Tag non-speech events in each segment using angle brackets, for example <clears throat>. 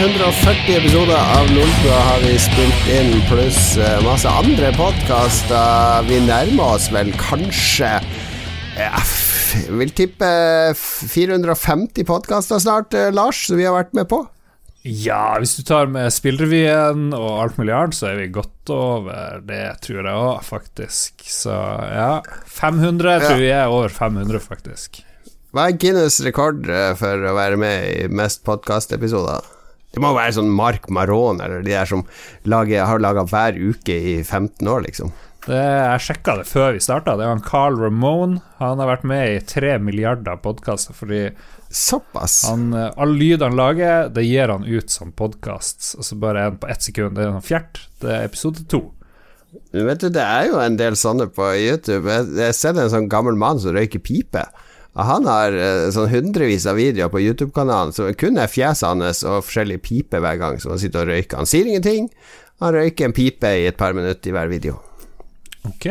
340 episoder av Lolbua har vi spilt inn, pluss eh, masse andre podkaster. Vi nærmer oss vel kanskje f- Vil tippe 450 podkaster snart, eh, Lars, som vi har vært med på. Ja, hvis du tar med spillrevyen og alt mulig annet, så er vi godt over det, tror jeg òg, faktisk. Så ja. 500 jeg tror jeg er over 500, faktisk. Hva er Guinness rekord eh, for å være med i mest podkastepisoder? Det må være sånn Mark Maron eller de der som lager, har laga hver uke i 15 år, liksom. Det, jeg sjekka det før vi starta. Det er han Carl Ramone. Han har vært med i tre milliarder podkaster fordi Såpass. han, eh, all lyd han lager, det gir han ut som podkast. Så bare en på ett sekund. Det er en fjert. Det er episode to. Vet du, Det er jo en del sånne på YouTube. Jeg har sett en sånn gammel mann som røyker pipe. Han har eh, sånn hundrevis av videoer på YouTube-kanalen som kun er fjeset hans og forskjellige piper hver gang som han sitter og røyker. Han sier ingenting. Han røyker en pipe i et par minutter i hver video. Ok,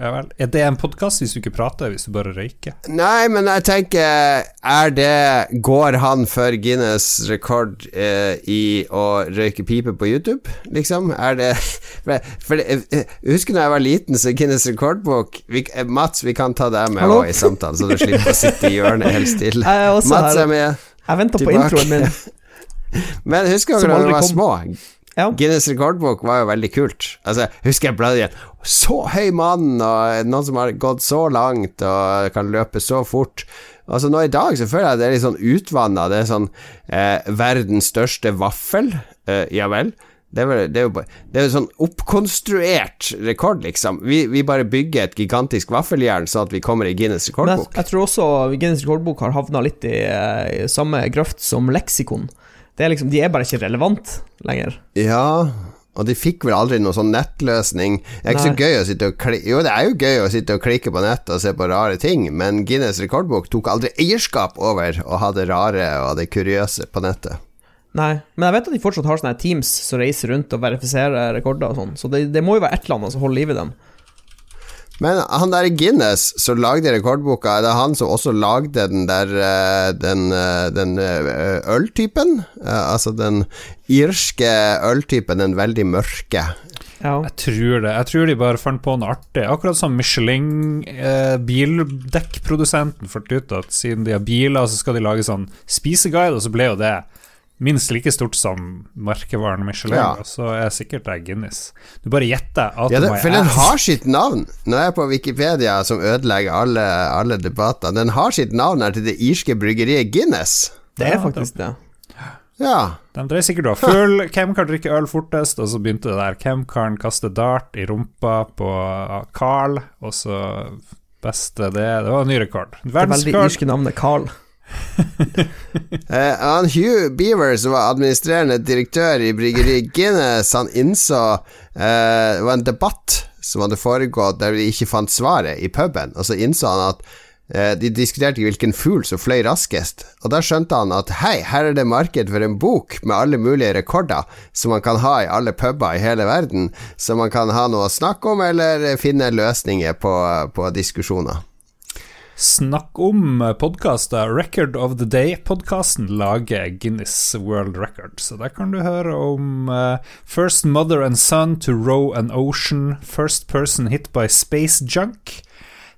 ja vel. Er det en podkast hvis du ikke prater, hvis du bare røyker? Nei, men jeg tenker Er det Går han for Guinness rekord eh, i å røyke pipe på YouTube, liksom? Er det <laughs> For, for det, eh, husker da jeg var liten, så Guinness rekordbok vi, eh, Mats, vi kan ta deg med òg i samtalen, så du slipper å sitte i hjørnet helt stille. <laughs> Er Mats er med. Jeg venter på introen min. <laughs> Men husker dere da vi var kom. små? Ja. Guinness rekordbok var jo veldig kult. Altså, husker jeg bladde igjen. Så høy mann, og noen som har gått så langt og kan løpe så fort. Altså Nå i dag så føler jeg det er litt sånn utvanna. Det er sånn eh, verdens største vaffel. Eh, ja vel. Det er, vel, det, er jo, det er jo sånn oppkonstruert rekord, liksom. Vi, vi bare bygger et gigantisk vaffeljern sånn at vi kommer i Guinness Men jeg, jeg tror også Guinness rekordbok har havna litt i, eh, i samme grøft som leksikon. Det er liksom, de er bare ikke relevant lenger. Ja, og de fikk vel aldri noen sånn nettløsning. Det er ikke så gøy å sitte og klikke Jo, det er jo gøy å sitte og klikke på nettet og se på rare ting, men Guinness rekordbok tok aldri eierskap over å ha det rare og det kuriøse på nettet. Nei, men jeg vet at de fortsatt har sånne teams som reiser rundt og verifiserer rekorder og sånn, så det, det må jo være et eller annet som holder liv i dem. Men han der i Guinness som lagde rekordboka, er det han som også lagde den der eh, Den, eh, den eh, øltypen? Altså den irske øltypen, den veldig mørke. Ja. Jeg tror det. Jeg tror de bare fant på noe artig. Akkurat som Michelin, eh, fant ut at siden de har biler, så skal de lage sånn spiseguide, og så ble jo det minst like stort som merkevaren Michelin. Ja. Og så er sikkert det Guinness. Du bare gjetter Ja, det, for den har sitt navn. Nå er jeg på Wikipedia, som ødelegger alle, alle debatter. Den har sitt navn her til det irske bryggeriet Guinness. Det er Ja, faktisk det. Ja. De drev sikkert og var full. <laughs> Hvem kan drikke øl fortest? Og så begynte det der. Hvem kan kaste dart i rumpa på Carl? Og så beste det Det var en ny rekord. Det veldig irske navnet Carl. <laughs> Han Hugh Beaver, som var administrerende direktør i bryggeriet Guinness, han innså uh, Det var en debatt som hadde foregått der de ikke fant svaret i puben, og så innså han at eh, de diskuterte hvilken fugl som fløy raskest, og da skjønte han at hei, her er det marked for en bok med alle mulige rekorder som man kan ha i alle puber i hele verden, så man kan ha noe å snakke om, eller finne løsninger på, på diskusjoner. Snakk om podkaster. Record of the Day-podkasten lager Guinness World Record. Så der kan du høre om uh, First Mother and Son to row an ocean. First person hit by space junk.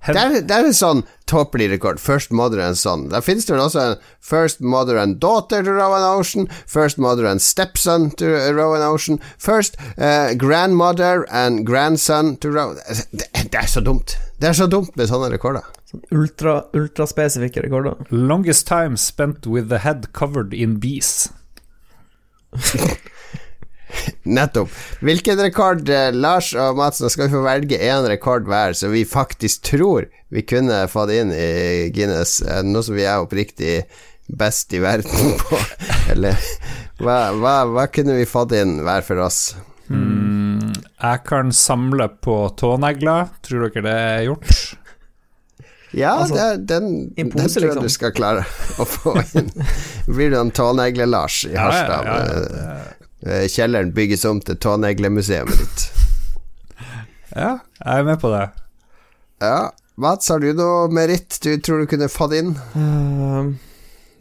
Det er, det er en sånn tåpelig rekord. First mother and son. Der finnes det vel også en first mother and daughter to row an ocean. First mother and stepson to row an ocean. First uh, grandmother and grandson to row det, det er så dumt. Det er så dumt med sånne rekorder. Sånn ultra, ultraspesifikke rekorder. Longest time spent with the head covered in bees. <laughs> Nettopp. Hvilken rekord, eh, Lars og Mats, nå skal vi få velge én rekord hver, som vi faktisk tror vi kunne fått inn i Guinness, eh, noe som vi er oppriktig best i verden <laughs> på. Eller hva, hva, hva kunne vi fått inn hver for oss? Mm, jeg kan samle på tånegler. Tror dere det er gjort? <laughs> Ja, Altså, det, den, den pose, tror jeg liksom. du skal klare å få inn. <laughs> Blir du en tånegle-Lars i Ja, ja, Harstad? ja, med- eh, Kjelleren bygges om til tåneglemuseet ditt. <laughs> Ja, jeg er med på det. Ja, Mats, har du noe meritt du tror du kunne fått inn? Uh,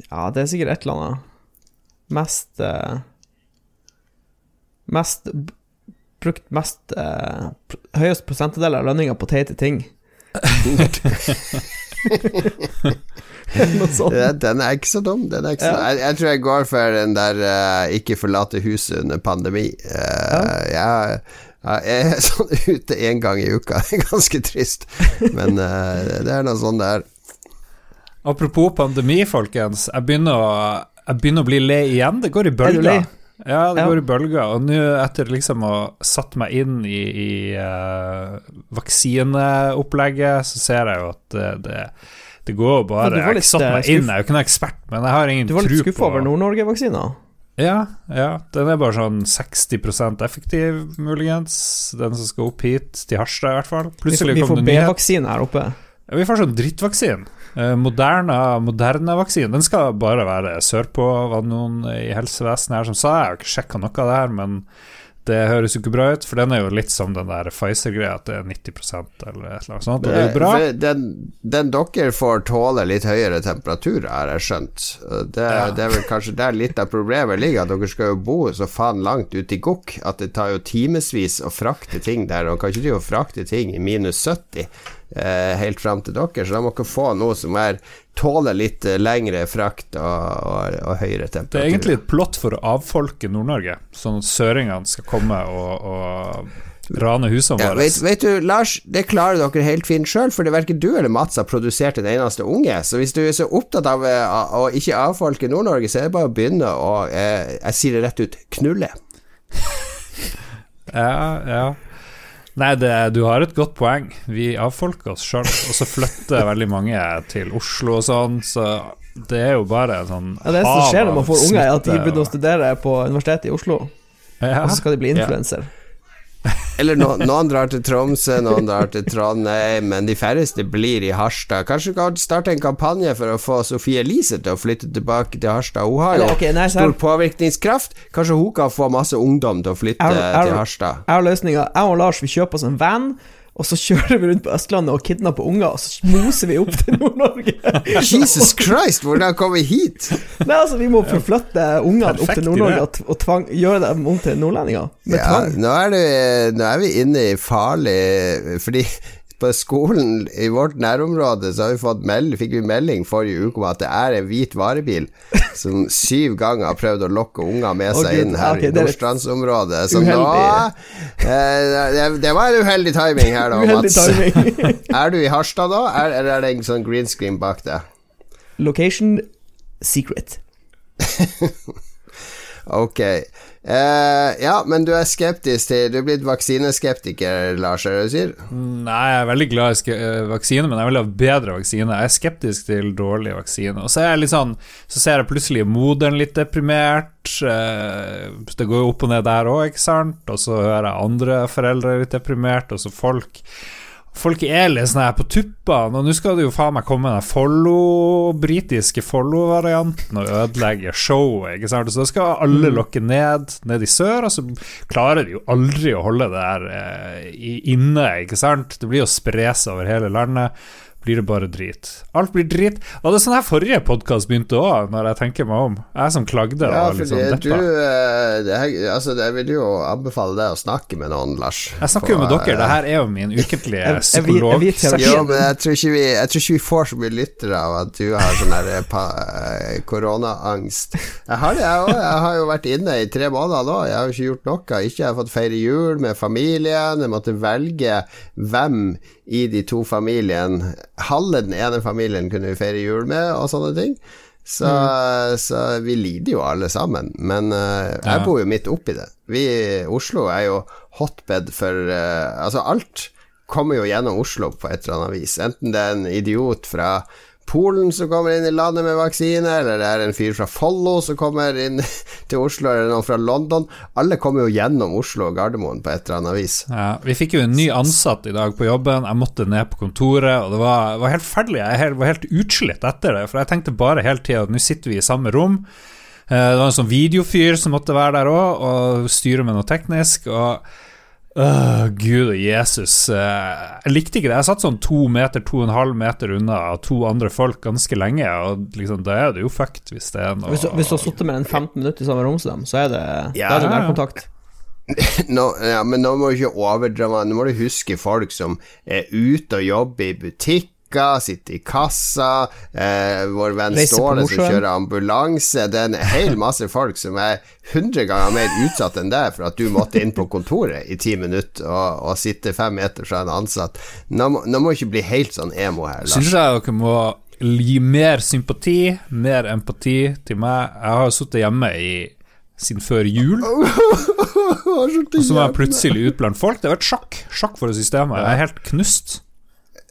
ja, det er sikkert et eller annet. mest uh, Mest Brukt mest eh, Høyest prosentandel av lønninga på teite ting. Noe sånt. Ja, den er ikke så dum. Den er ikke så Ja. jeg, jeg tror jeg går for den der uh, ikke forlate huset under pandemi. Eh, jeg, jeg er sånn ute én gang i uka. <laughs> Det er ganske trist, men uh, det er noe sånn det er. Apropos pandemi, folkens. Jeg begynner å, jeg begynner å bli lei igjen. Det går i Er bølger. Ja, det går i bølger. Og nå, etter liksom å ha satt meg inn i, i uh, vaksineopplegget, så ser jeg jo at det, det, det går bare Jeg har ikke satt eh, meg inn, jeg er jo ikke noen ekspert, men jeg har ingen tro på Du var litt skuffa over Nord-Norge-vaksina? Ja, ja. Den er bare sånn 60% effektiv, muligens. Den som skal opp hit, til Harstad i hvert fall. Vi, Plutselig vi kom får det nyhet. B-vaksine her oppe. Ja, Vi får sånn drittvaksine. Eh, Moderna, Moderna-vaksinen Den skal bare være sørpå, var det noen i helsevesenet her som sa. Jeg har ikke sjekka noe av det her, men det høres jo ikke bra ut. For den er jo litt som den der Pfizer-greia, at det er 90 eller et eller annet sånt. Og det er jo bra. Den, den dere får tåle litt høyere temperaturer, har jeg skjønt. Det, Ja. det er vel kanskje der litt av problemet ligger, at dere skal jo bo så faen langt ute i gokk at det tar jo timevis å frakte ting der, og kan ikke drive og frakte ting i minus 70 eh, helt fram til dere, så da må dere få noe som er tåler litt eh, lengre frakt og, og, og høyere Det er egentlig et plott for å avfolke Nord-Norge, sånn at søringene skal komme og, og rane husene Ja, våre. vet, vet du, Lars, det klarer dere helt fint sjøl, for det er verken du eller Mats har produsert en eneste unge. Så hvis du er så opptatt av eh, å ikke avfolke Nord-Norge, så er det bare å begynne å eh, Jeg sier det rett ut knulle. Ja, ja. Nei, det, du har et godt poeng. Vi avfolker oss sjøl, og så flytter <laughs> veldig mange til Oslo og sånn, så det er jo bare en sånn Ja, det som skjer når man får unger, er at de begynner å studere på Universitetet i Oslo, ja. og så skal de bli Ja. Eller no, noen drar til Tromsø, noen drar til Trondheim, men de færreste blir i Harstad. Kanskje du kan starte en kampanje for å få Sofie Elise til å flytte tilbake til Harstad. Hun har jo okay, nei, stor påvirkningskraft. Kanskje hun kan få masse ungdom til å flytte Er- er- til Harstad. jeg har løsninga. Jeg og Lars vi kjøper oss en van, og så kjører vi rundt på Østlandet og kidnapper unger, og så moser vi opp til Nord-Norge. <laughs> Jesus Christ, hvordan kom vi hit? Nei, altså, vi må forflytte ungene opp til Nord-Norge og, og tvang, gjøre dem om til nordlendinger. Med Ja, tvang. nå er, det, nå er vi inne i farlig Fordi på skolen i vårt nærområde så har vi fått meld, fikk vi melding forrige uke om at det er en hvit varebil som syv ganger har prøvd å lokke unger med seg Gud, inn her okay, i Nordstrandsområdet. Så nå eh, det, det var en uheldig timing her, da, Mats. <laughs> Er du i Harstad da, er, eller er det en sånn green screen bak deg? Location secret. <laughs> Ok. Eh, ja, men du er skeptisk til Du er blitt vaksineskeptiker, Lars, er det du sier? Nei, jeg er veldig glad i eh, vaksine, men jeg vil ha bedre vaksine. Jeg er skeptisk til dårlig vaksine. Og så er jeg litt sånn Så ser jeg plutselig moderen litt deprimert. eh, Det går jo opp og ned der òg, ikke sant? Og så hører jeg andre foreldre litt deprimert, og så folk Folk er litt sånn her på tuppene, og nå skal det jo faen meg komme den Follo, britiske Follo-varianten og ødelegge showet, ikke sant. Så da skal alle lokke ned, ned i sør, og så klarer de jo aldri å holde det der eh, inne, ikke sant. Det blir jo spres over hele landet. Blir det bare drit. Alt blir drit. Og det er sånn her forrige podkast begynte òg, når jeg tenker meg om. Jeg som klagde Ja, fordi sånn du eh, det Altså, jeg vil jo anbefale deg å snakke med noen, Lars. Jeg snakker jo med dere, det her er jo min ukentlige Jeg- jeg jeg psykolog. Jo, men jeg tror, ikke vi, jeg tror ikke vi får så mye lyttere av at du har sånn her eh, eh, koronaangst. Jeg har det, jeg òg. Jeg har jo vært inne i tre måneder nå. Jeg har jo ikke gjort noe. Ikke jeg har fått feire jul med familien. Jeg måtte velge hvem i de to familiene Halve den ene familien kunne vi feire jul med, og sånne ting. Så, så vi lider jo alle sammen. Men uh, jeg bor jo midt oppi det. Vi, Oslo er jo hotbed for uh, Altså, alt kommer jo gjennom Oslo på et eller annet vis. Enten det er en idiot fra Polen som kommer inn i landet med vaksine, eller det er en fyr fra Follo som kommer inn <laughs> til Oslo, eller noen fra London. Alle kommer jo gjennom Oslo og Gardermoen på et eller annet vis. Ja, vi fikk jo en ny ansatt i dag på jobben. Jeg måtte ned på kontoret, og det var, var helt ferdig. Jeg var helt utslitt etter det, for jeg tenkte bare hele tida at nå sitter vi i samme rom. Eh, Det var en sånn videofyr som måtte være der òg, og styre med noe teknisk. Og Åh, Gud og Jesus. Uh, Jeg likte ikke det. Jeg satt sånn to meter, to og en halv meter unna to andre folk ganske lenge, og liksom, da er det jo fucked hvis det er noe Hvis, hvis du har sittet mer enn 15 minutter i samme rom som dem, så er det, Ja. da er det nærkontakt. <laughs> Nå, ja, men nå må du ikke overdra Nå må du huske folk som er ute og jobber i butikker, sitter i kassa. Eh, vår venn Ståle som kjører ambulanse. Det er en hel masse folk som er 100 ganger mer utsatt enn deg for at du måtte inn på kontoret i ti minutter og, og sitte fem meter fra en ansatt. Nå, må- nå må du ikke bli helt sånn emo her, Synes Syns jeg dere må gi mer sympati, mer empati til meg. Jeg har sittet hjemme i siden før jul, <laughs> og så var jeg plutselig ute blant folk. Det har vært sjakk. Sjakk for systemet. Jeg er helt knust.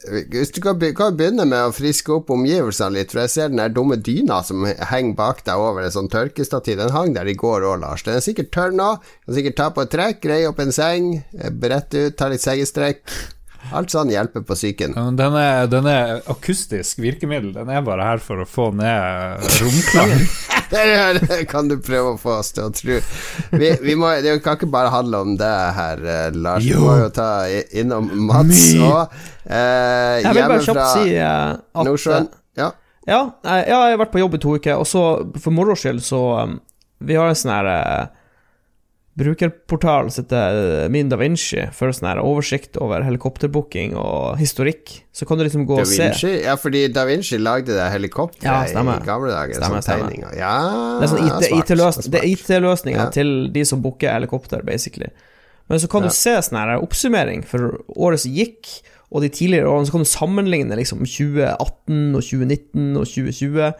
Hvis du kan, begynne med å friske opp omgivelsene litt, for jeg ser den der dumme dyna som henger bak deg over et sånt tørkestativ. Den hang der i går òg, Lars. Den er sikkert tørr nå. Kan sikkert ta på et trekk, greie opp en seng, eh, brette ut, ta litt sengestrekk. Alt sånn hjelper på psyken. Den er, den er akustisk virkemiddel. Den er bare her for å få ned <laughs> romklang. Det kan du prøve å få oss til å tro. Vi, vi må, det kan ikke bare handle om det her, Lars. Lars. Vi må jo ta innom Mats òg. eh, Jeg vil bare kjapt si eh, at Nordsjøen. Ja. Ja, jeg, ja, jeg har vært på jobb i to uker, og så for moro skyld så Vi har en sånn her eh, brukerportal som eh, Min Da Vinci, for sånn her oversikt over helikopterbooking og historikk. Så kan du liksom gå og se. Ja, fordi Da Vinci lagde det helikopteret Ja, i gamle dager. Stemmer, sånn tegninger. Ja, Det er sånn IT er IT-løsninger Ja. til de som booker helikopter, basically. Men så kan Ja. du se sånn her oppsummering for året som gikk, og de tidligere årene, så kan du sammenligne liksom 2018 og 2019 og 2020.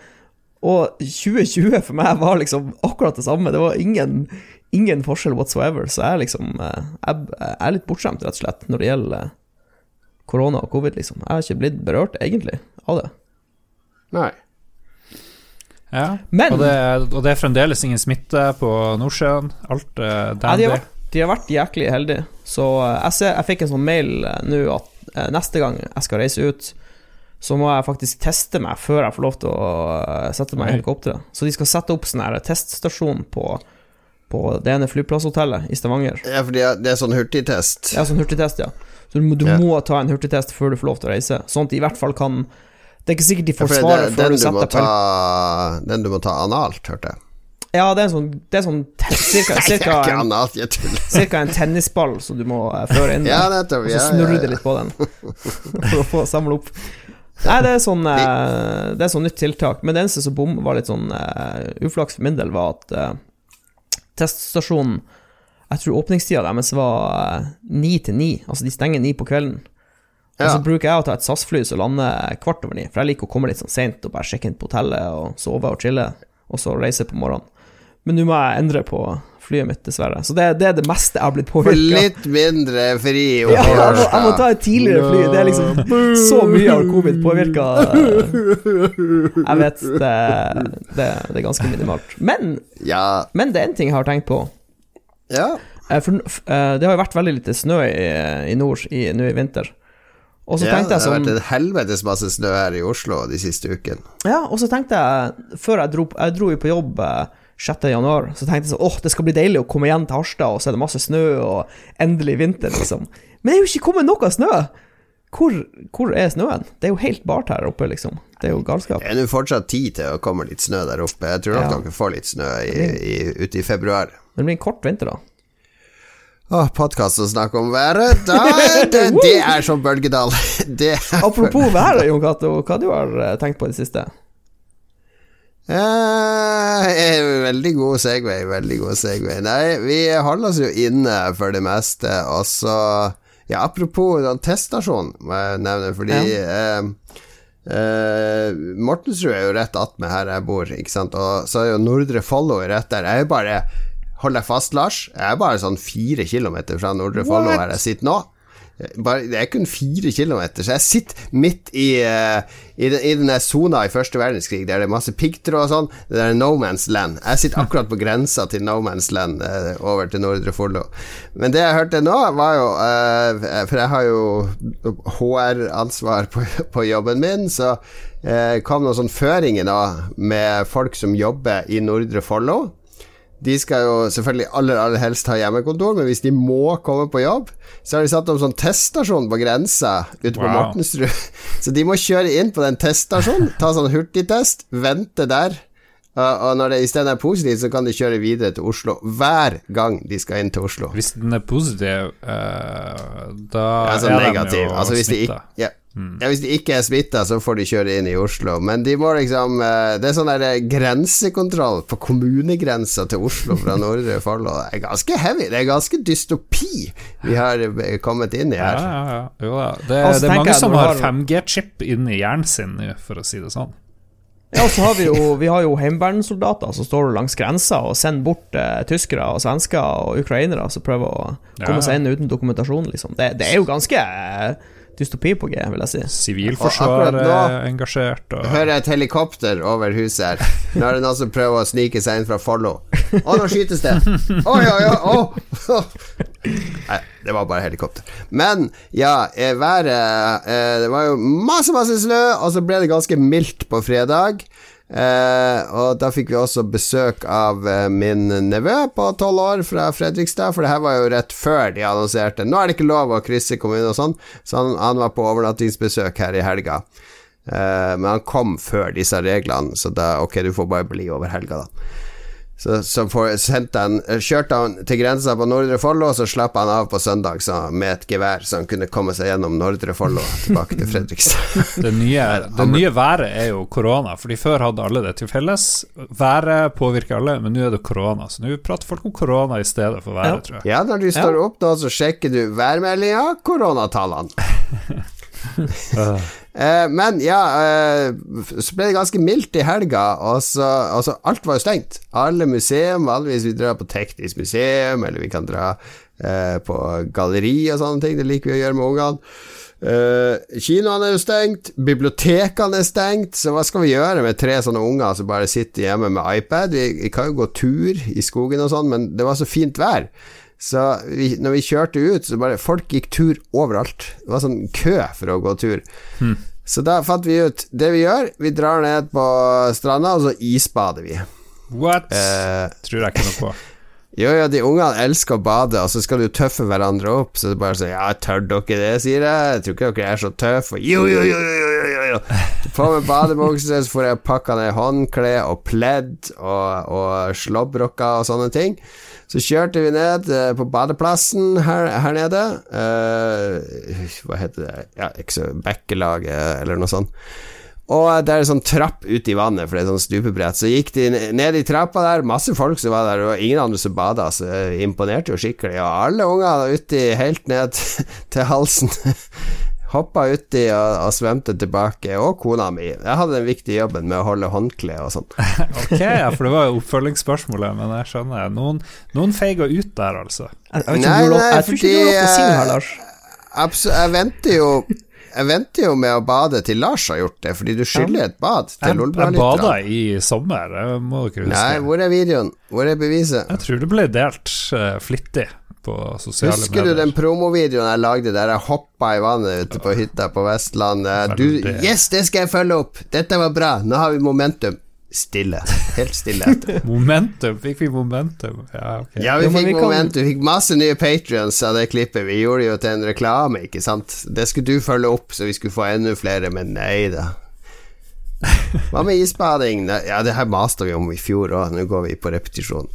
Og 2020 for meg var liksom akkurat det samme. Det var ingen, ingen forskjell whatsoever. Så jeg liksom eh, Jeg, jeg er litt bortskjemt, rett og slett, når det gjelder eh, korona og covid, liksom. Jeg har ikke blitt berørt, egentlig, av det. Nei. Ja. Men Og, det, og det er fremdeles ingen smitte på Nordsjøen. Alt er Ja, de, de har vært jæklig heldige. Så eh, jeg, ser, jeg fikk en sånn mail eh, nå at eh, neste gang jeg skal reise ut, så må jeg faktisk teste meg før jeg får lov til å eh, sette meg i helikopteret. Så de skal sette opp sånn teststasjon på, på det ene flyplasshotellet i Stavanger. Ja, for det er sånn hurtigtest. Ja, sånn hurtigtest, ja. Så du, du Ja. må ta en hurtigtest før du får lov til å reise, sånn at de i hvert fall kan Det er ikke sikkert de får for svaret før du du setter ta, den du må ta analt, hørte jeg. Ja, det er sånn, det er sånn <laughs> cirka, cirka, en, cirka en tennisball som du må eh, føre inn. <laughs> Ja, nettopp. Og Ja, så ja, snurrer ja. det litt på den <laughs> for å få samle opp. Nei, det er sånn eh, Det er sånn nytt tiltak. Men det eneste som bom var litt sånn uh, uflaks for min del, var at eh, teststasjonen Jeg tror åpningstida deres var ni til ni. Altså, de stenger ni på kvelden. Og så bruker jeg å ta et SAS-fly som lander kvart over ni, for jeg liker å komme litt sånn seint og bare sjekke inn på hotellet og sove og chille, og så reise på morgenen. Men nå må jeg endre på flyet mitt, dessverre. Så det, det er det meste jeg har blitt påvirka litt mindre fri <laughs> ja, jeg, må, jeg må ta et tidligere fly. Det er liksom <laughs> så mye av covid påvirka Jeg vet, det, det, det er ganske minimalt. Men, Ja. men det er en ting jeg har tenkt på. ja. Eh, For eh, det har jo vært veldig lite snø i, i nord i, nå i vinter. Og så ja tenkte det har sånn vært en helvetes masse snø her i Oslo de siste ukene. Ja, og så tenkte jeg Før jeg dro, jeg dro jo på jobb eh, 6. januar, så tenkte jeg sånn åh, det skal bli deilig å komme igjen til Harstad, og så er det masse snø, og endelig vinter, liksom. Men det er jo ikke kommet noe snø! Hvor, hvor er snøen? Det er jo helt bart her oppe, liksom. Det er jo galskap. Det er nå fortsatt tid til å komme litt snø der oppe. Jeg tror nok Ja. dere får litt snø i, i, ute i februar. Men det blir en kort vinter, da. Åh, podkast å snakke om været. Da, det, <laughs> det er som bølgedal. <laughs> Det er Apropos været, Jon Cato, hva du har du tenkt på i det siste? Eh, veldig god Segway, veldig god Segway. Nei, vi holder oss jo inne for det meste, og så Ja, apropos den teststasjonen, må jeg nevne, fordi eh, eh, Mortensrud er jo rett attmed her jeg bor, ikke sant, og så er jo Nordre Follo rett der. Jeg er bare Hold deg fast, Lars. Jeg er bare sånn fire kilometer fra Nordre Follo her jeg sitter nå. Bare, det er kun fire kilometer, så jeg sitter midt i, uh, i, den, i denne sona i første verdenskrig der det er masse piggtråd og sånn. Det er no man's land. Jeg sitter akkurat på grensa til no man's land uh, over til Nordre Follo. Men det jeg hørte nå, var jo uh, For jeg har jo HR-ansvar på, <laughs> på jobben min, så eh, kom noen sånne føringer da med folk som jobber i Nordre Follo. De skal jo selvfølgelig aller, aller helst ha hjemmekontor, men hvis de må komme på jobb, så har de satt opp sånn teststasjon på grensa ute på Wow. Mortensrud. <laughs> Så de må kjøre inn på den teststasjonen, ta sånn hurtigtest, vente der. Og, når det isteden er positivt, så kan de kjøre videre til Oslo hver gang de skal inn til Oslo. Hvis den er positiv, uh, da Altså er negativ. de jo Altså smitta. ikke, ja. ja, hvis de ikke er smitta, så får de kjøre inn i Oslo. Men de må liksom eh, Det er sånn der grensekontroll på kommunegrensa til Oslo fra <laughs> Nordre Follo. Det er ganske heavy. Det er ganske dystopi vi har eh, kommet inn i her. ja, ja. Jo da. Det, Altså, det er mange jeg som har har- 5G-chip inni hjernen sin nå, for å si det sånn. Ja, og så har vi jo, vi har jo heimevernssoldater som står langs grensa og sender bort eh, tyskere og svensker og ukrainere som prøver å komme Ja. seg inn uten dokumentasjon, liksom. Det, det er jo ganske eh, dystopi på G, vil jeg si. Sivilforsvar Og nå- er engasjert. Og, Hører jeg et helikopter over huset her. Nå er det noen som prøver å snike seg inn fra Follo. Å, nå skytes det! Oi, oi, oi! å. Nei, det var bare helikopter. Men ja, eh, været eh, Det var jo masse, masse snø, og så ble det ganske mildt på fredag. Eh, og da fikk vi også besøk av eh, min nevø på tolv år fra Fredrikstad, for det her var jo rett før de annonserte Nå er det ikke lov å krysse kommune og sånn, så han, han var på overnattingsbesøk her i helga. Eh, men han kom før disse reglene, så da ok, du får bare bli over helga, da. Så, så får, sendte han, eh, kjørte han til grensa på Nordre Follo, og så slapp han av på søndag så, med et gevær, så han kunne komme seg gjennom Nordre Follo tilbake til Fredrikstad. <laughs> det, nye, det nye været er jo korona, Fordi før hadde alle det til felles. Været påvirker alle, men nå er det korona. Så nå prater folk om korona i stedet for været, Ja. tror jeg. Ja, når du står opp nå, så sjekker du værmeldinga, koronatallene. <laughs> Eh, men ja, eh, så ble det ganske mildt i helga, og så Alt var jo stengt. Alle museum, vanligvis vi drar på teknisk museum, eller vi kan dra eh, på galleri og sånne ting. Det liker vi å gjøre med ungene. Uh, Kinoene er jo stengt, bibliotekene er stengt, så hva skal vi gjøre med tre sånne unger som bare sitter hjemme med iPad? Vi, vi kan jo gå tur i skogen og sånn, men det var så fint vær. Så vi, når vi kjørte ut, så bare Folk gikk tur overalt. Det var sånn kø for å gå tur. Så da fant vi ut Det vi gjør, vi drar ned på stranda, og så isbader vi. What? Eh, tror jeg ikke noe på. <laughs> jo, jo, de ungene elsker å bade, og så skal du tøffe hverandre opp. Så det bare sånn Ja, tør dere det, sier jeg. Jeg tror ikke dere er så tøffe. Jo, jo, jo, jo, jo, jo. <laughs> På med badebukse, så får jeg pakka ned håndkle og pledd og, og slåbroker og sånne ting. Så kjørte vi ned eh, på badeplassen her, her nede. Uh, hva heter det? Ja, ikke så Bekkelaget, eller noe sånt. Og det er en sånn trapp ut i vannet, for det er sånn stupebrett. Så gikk de ned i trappa der, masse folk som var der, og ingen andre som bada, så imponerte jo skikkelig. Og alle unger uti helt ned <laughs> til halsen. Hoppa uti og, og svømte tilbake, og kona mi. Jeg hadde den viktige jobben med å holde håndkle og sånn. <laughs> Ok, ja, for det var jo oppfølgingsspørsmålet, men jeg skjønner. Noen, noen feiga ut der, altså. Jeg, jeg, Nei, nei, jeg tror ikke du har lov til å si her, Lars. Abs jeg venter jo Jeg venter jo med å bade til Lars har gjort det, fordi du skylder et bad til Jeg, jeg Lolbua-lytterne. bada i sommer, må dere huske. Nei, hvor er videoen? Hvor er beviset? Jeg tror det ble delt uh, flittig på sosiale Husker du medier. den promovideoen jeg lagde der jeg hoppa i vannet ute på hytta på Vestlandet? Du, yes, det skal jeg følge opp! Dette var bra! Nå har vi momentum. Stille. Helt stille etter. <laughs> Momentum, fikk vi momentum? Ja, okay. Ja, vi fikk momentum. Vi fikk masse nye patrions av det klippet. Vi gjorde det jo til en reklame, ikke sant? Det skulle du følge opp, så vi skulle få enda flere, men nei da. Hva med isbading? Ja, det her maste vi om i fjor òg. Nå går vi på repetisjon.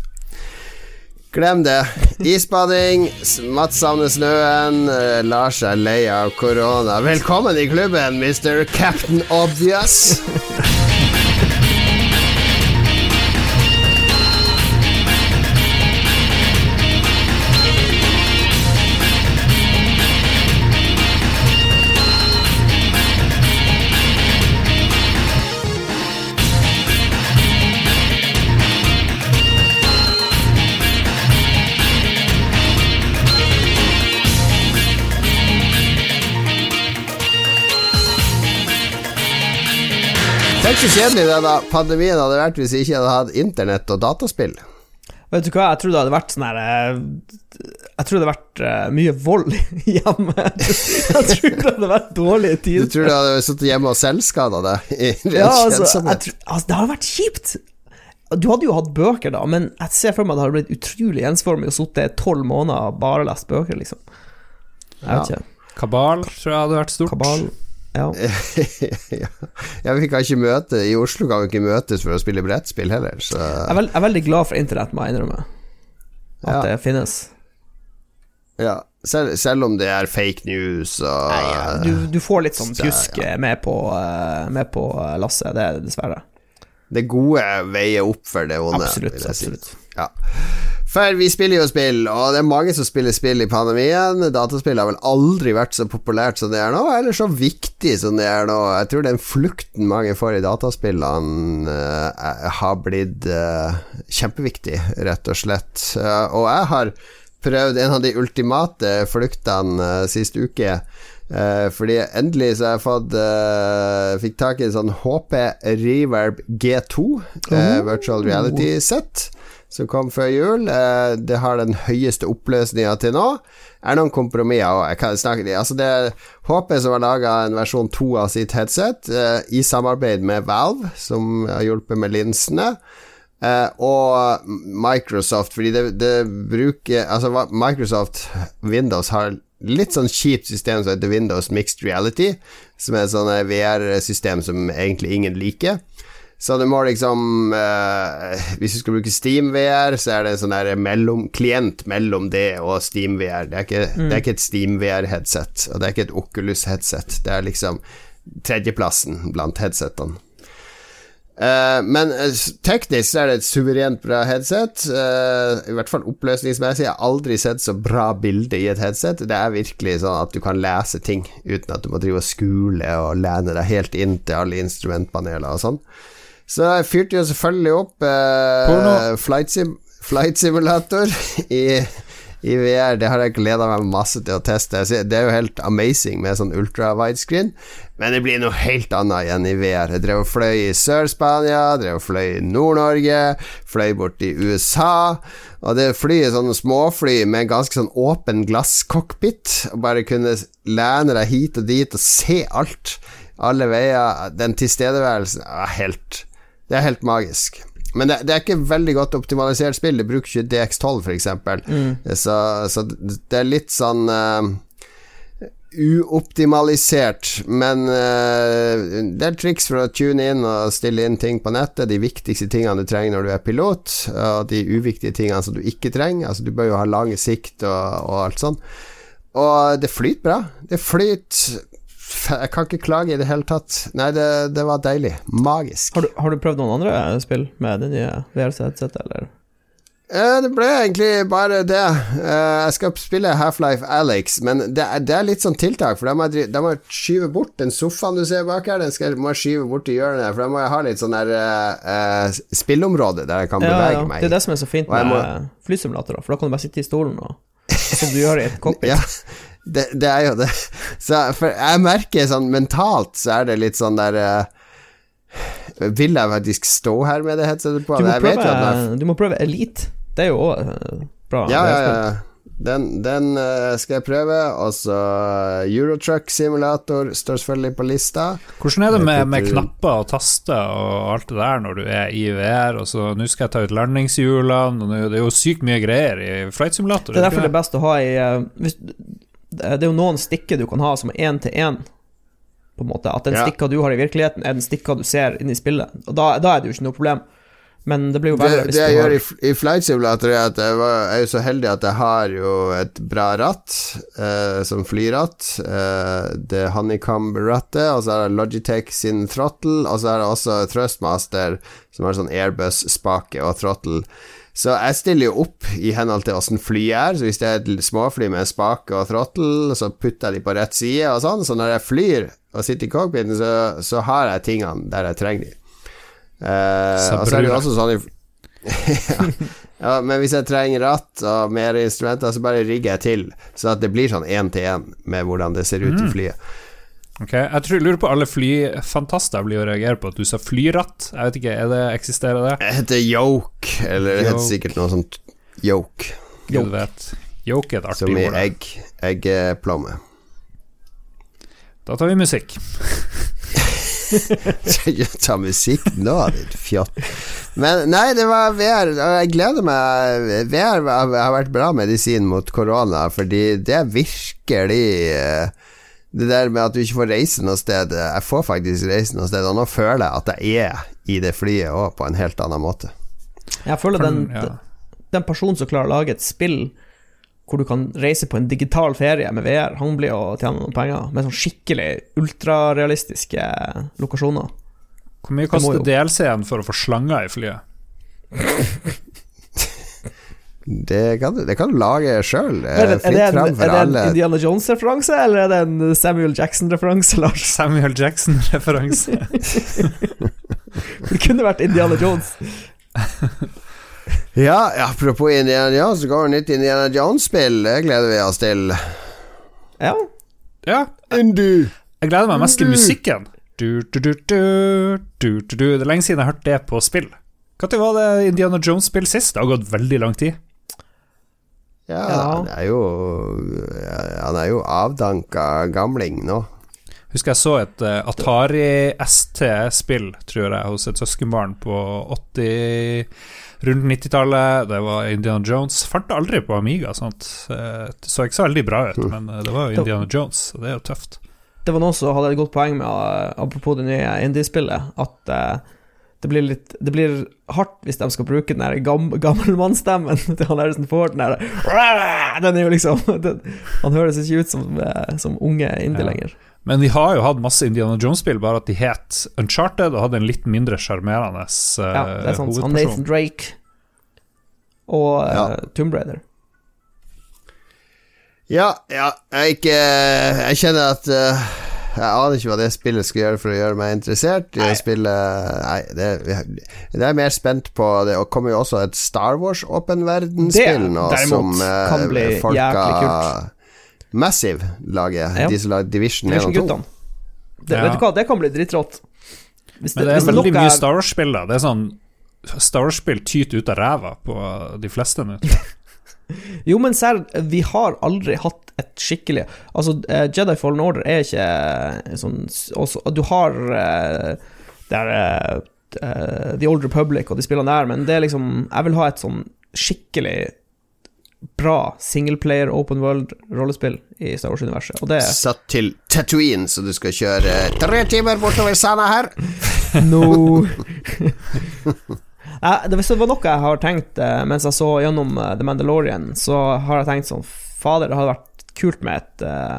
Glem det. Isbading, Mats savner snøen, eh, Lars er lei av korona. Velkommen i klubben, Mr. Captain Obvious. Så kjedelig denne pandemien hadde vært hvis vi ikke hadde hatt internett og dataspill. Vet du hva, jeg tror det hadde vært sånn her eh, Jeg tror det hadde vært eh, mye vold <laughs> hjemme. Jeg tror det hadde vært dårlige Du tror du hadde sittet hjemme og selvskada deg? i Ja, altså, jeg tror, altså, det hadde vært kjipt. Du hadde jo hatt bøker, da, men jeg ser for meg at det hadde blitt utrolig ensformig å sitte tolv måneder og bare lest bøker, liksom. Jeg vet ikke. Kabal tror jeg hadde vært stort. Kabal. <laughs> Ja. ja. vi kan ikke møte I Oslo kan vi ikke møtes for å spille brettspill heller, så Jeg, er veld, jeg er veldig glad for internett, må jeg innrømme. At Ja. det finnes. ja. Selv, selv om det er fake news og Nei, ja, du, du får litt sånn Så, pjusk med på, eh, med på lasset, det er dessverre. Det gode veier opp for det vonde. Absolutt. absolutt Ja. For vi spiller jo spill, og det er mange som spiller spill i pandemien. Dataspill har vel aldri vært så populært som det er nå, eller så viktig som det er nå. Jeg tror den flukten mange får i dataspillene, uh, har blitt uh, kjempeviktig, rett og slett. Uh, og jeg har prøvd en av de ultimate fluktene uh, sist uke. Fordi endelig så har jeg fått uh, Fikk tak i en sånn HP Reverb G2 eh, Oh. virtual reality set som kom før jul. Eh, det har den høyeste oppløsninga til nå. Er noen kompromisser òg. Altså det er HP som har laga en versjon 2 av sitt headset, eh, i samarbeid med Valve, som har hjulpet med linsene. Eh, og Microsoft, fordi det, det bruker Altså Microsoft Windows har litt sånn kjipt system som heter Windows Mixed Reality, som er et sånt VR-system som egentlig ingen liker. Så du må liksom eh, Hvis du skal bruke SteamVR, så er det en sånn der mellom, klient mellom det og SteamVR. Det ikke, det er ikke et SteamVR-headset, og det er ikke et Oculus-headset. Det er liksom tredjeplassen blant headsetene. Eh, men eh, teknisk så er det et suverent bra headset. eh, I hvert fall oppløsningsmessig. Jeg har aldri sett så bra bilde i et headset. Det er virkelig sånn at du kan lese ting uten at du må drive og skule og lene deg helt inn til alle instrumentpaneler og sånn. Så jeg fyrte jo selvfølgelig opp eh, flight, sim flight simulator <laughs> i, i VR. Det har jeg gleda meg masse til å teste. Det er jo helt amazing med sånn ultra widescreen, men det blir noe helt annet igjen i VR. Jeg drev og fløy i Sør-Spania, drev og fløy i Nord-Norge, fløy bort i USA. Og det flyet sånne småfly med ganske sånn åpen glasscockpit, og bare kunne lene deg hit og dit og se alt. Alle veier. Den tilstedeværelsen er helt Det er helt magisk. Men det, det er ikke veldig godt optimalisert spill. Det bruker ikke DX12, for eksempel. Så, så det er litt sånn uh, uoptimalisert, men uh, det er triks for å tune inn og stille inn ting på nettet. De viktigste tingene du trenger når du er pilot, og de uviktige tingene som du ikke trenger. Altså, du bør jo ha lang sikt og, og alt sånn. Og det flyter bra. Det flyter Jeg kan ikke klage i det hele tatt. Nei, det, det var deilig. Magisk. Har du, har du prøvd noen andre spill med det nye VR-headsetet, eller? Eh, Det ble egentlig bare det. Eh, Jeg skal spille Half-Life Alex, men det er, det er litt sånn tiltak, for da må jeg, da må jeg skyve bort den sofaen du ser bak her. Den skal, må jeg skyve bort i hjørnet, for da må jeg ha litt sånn der eh, spillområde der jeg kan Ja, bevege ja. meg. Det er det som er så fint med må- flysimulatorer, for da kan du bare sitte i stolen og Som du gjør i et cockpit. Ja, det, det er jo det. Så for jeg merker sånn mentalt så er det litt sånn der uh, Vil jeg faktisk stå her med det headsetet på? Du må når jeg prøve, du må prøve Elite. Det er jo òg bra. Ja, ja, ja. Den, den uh, skal jeg prøve. Og så Eurotruck Simulator står selvfølgelig på lista. Hvordan er det med, med knapper og taster og alt det der når du er i VR? Og så Nå skal jeg ta ut landingshjulene, og det er jo sykt mye greier i flight simulator. Det er derfor det er best å ha i eh, hvis, Det er jo noen stikker du kan ha som er én til én, på en måte. At den Ja. stikka du har i virkeligheten, er den stikka du ser inne i spillet. Og da, da er det jo ikke noe problem. Men det blir jo Det, verre hvis det jeg gjør i, i Flight Simulator, er at jeg, var, jeg er jo så heldig at jeg har jo et bra ratt, eh, som flyratt. Eh, det Honeycomb-rattet, og så har jeg Logitech sin throttle, og så har jeg også Thrustmaster, som har sånn Airbus-spake og throttle. Så jeg stiller jo opp i henhold til åssen flyet er. Så hvis det er et småfly med spake og throttle, så putter jeg de på rett side og sånn. Så når jeg flyr og sitter i cockpiten, så, så har jeg tingene der jeg trenger de. Eh, og så er det jo også sånn ja. <laughs> ja, men hvis jeg trenger ratt og mer instrumenter, så bare rigger jeg til, så at det blir sånn én til én med hvordan det ser ut Mm. i flyet. Ok, Jeg tror, lurer på alle flyfantaster blir å reagere på at du sa flyratt. Jeg vet ikke, er det, eksisterer det? Det heter yoke, eller det heter sikkert noe sånt yoke, Gud vet. Yoke er et artig ord. som i egg. Eggeplomme. Da tar vi musikk. <laughs> Ta musikk nå, ditt fjott. Men nei, det var VR. Jeg gleder meg. VR har har vært bra medisin mot korona, fordi det er virkelig eh, Det der med at du ikke får reise noe sted Jeg får faktisk reise noe sted, og nå føler jeg at jeg er i det flyet òg, på en helt annen måte. Jeg føler den, ja. den personen som klarer å lage et spill hvor du kan reise på en digital ferie med VR, han blir å tjene noen penger med sånn skikkelig ultrarealistiske lokasjoner. Hvor mye koster DLC-en for å få slanger i flyet? <laughs> Det kan det kan du lage sjøl. Er det, er det en, er det en. Indiana Jones-referanse, eller er det en Samuel Jackson-referanse, <laughs> Lars? Samuel Jackson-referanse. <laughs> Det kunne vært Indiana Jones. <laughs> Ja, apropos Indiana Jones, så kommer nytt Indiana Jones-spill. Det gleder vi oss til. Ja. ja, Indy. jeg gleder meg mest til musikken. Du, du, du, du, du, du, du. Det er lenge siden jeg har hørt det på spill. Når var det Indiana Jones-spill sist? Det har gått veldig lang tid. Ja, Ja. han er jo Han er jo avdanka gamling nå. Husker jeg så et eh, Atari ST-spill, tror jeg, hos et søskenbarn på 80 Rundt 90-tallet. Det var Indiana Jones. Fant det aldri på Amiga. Sant? Eh, Det så ikke så veldig bra ut, men eh, det var jo Indiana Jones, og det er jo tøft. Det var noen som hadde et godt poeng med, apropos det nye indie-spillet, at uh, det blir litt Det blir hardt hvis de skal bruke den der gam, gammelmannsstemmen <laughs> til han Harrison Ford. Den der Den er jo liksom <laughs> den, Han høres ikke ut som, uh, som unge indie Ja. lenger. Men de har jo hatt masse Indiana Jones-spill, bare at de het Uncharted og hadde en litt mindre sjarmerende uh, Ja, det er sant. Han Nathan Drake og uh, Ja. Tomb Raider. Ja, ja, jeg ikke Jeg kjenner at eh, Jeg aner ikke hva det spillet skal gjøre for å gjøre meg interessert i å spille Nei, det, det er mer spent på Det og kommer jo også et Star Wars åpen verden-spill nå, som eh, kan bli folka kult Massive lager. Ja. De som lager Division 1 og 2. Det, Ja. Vet du hva, det kan bli dritrått. Hvis Men det er veldig mye Star Wars-spill, da. Det er sånn Star Wars-spill tyter ut av ræva på de fleste nå. <laughs> Jo, men serr, vi har aldri hatt et skikkelig Altså, eh, Jedi Fallen Order er ikke eh, sånn også, Du har eh, Det er The Old Republic og de spillene der, men det er liksom Jeg vil ha et sånn skikkelig bra singleplayer open world-rollespill i Star Wars-universet, Satt til Tatooine, så du skal kjøre tre timer bortover sanda her. <laughs> No <laughs> Hvis det var noe jeg har tenkt eh, mens jeg så gjennom eh, The Mandalorian, så har jeg tenkt sånn Fader, det hadde vært kult med et uh,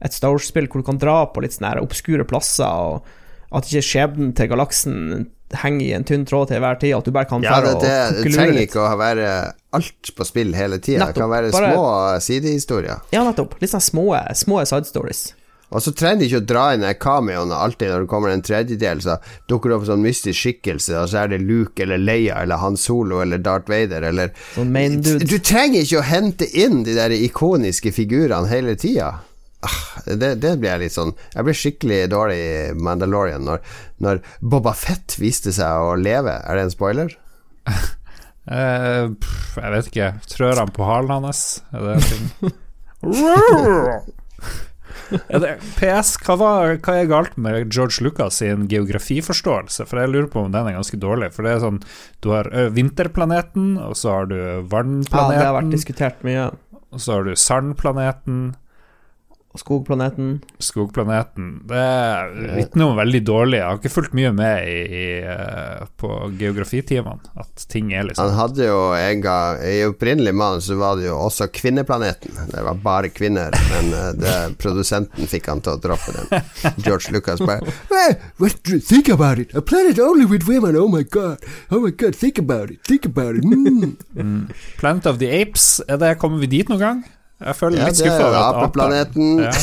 Et Star Wars-spill hvor du kan dra på litt sånne obskure plasser, og at ikke skjebnen til galaksen henger i en tynn tråd til hver tid, at du bare kan Ja, det, det, og det, trenger litt. ikke å være alt på spill hele tida. Det kan være Bare- små sidehistorier. Ja, nettopp. Litt sånne små, små side stories. Og så trenger de ikke å dra inn den cameoen alltid når det kommer en tredjedel, så dukker det opp en sånn mystisk skikkelse, og så er det Luke eller Leia eller Han Solo eller Darth Vader eller Sånn main dude. Du trenger ikke å hente inn de der ikoniske figurene hele tida. Ah, det, det blir jeg litt sånn Jeg blir skikkelig dårlig i Mandalorian når, når Boba Fett viste seg å leve. Er det en spoiler? <laughs> Eh, pff, jeg vet ikke. Trør han på halen hans? Er det en ting? <laughs> <laughs> PS, hva, var, hva er galt med George Lucas sin geografiforståelse? For jeg lurer på om den er ganske dårlig. For det er sånn Du har vinterplaneten, og så har du Ja, det har vært vannplaneten, diskutert mye. og så har du sandplaneten. Og skogplaneten. Skogplaneten. Det vitner om veldig dårlig Jeg har ikke fulgt mye med i, i, eh, på geografitimene. At ting er liksom Han hadde jo en gang I opprinnelig mann så var det jo også Kvinneplaneten. Det var bare kvinner, men eh, det, produsenten fikk han til å droppe den. <laughs> George Lucas bare hey, what do you think about it? A planet only with women, oh my god. Oh my god, think about it, think about it. Mm. Planet of the Apes, er det, kommer vi dit noen gang? Jeg føler Ja, litt skuffa er over at apeplaneten. Ja. <laughs>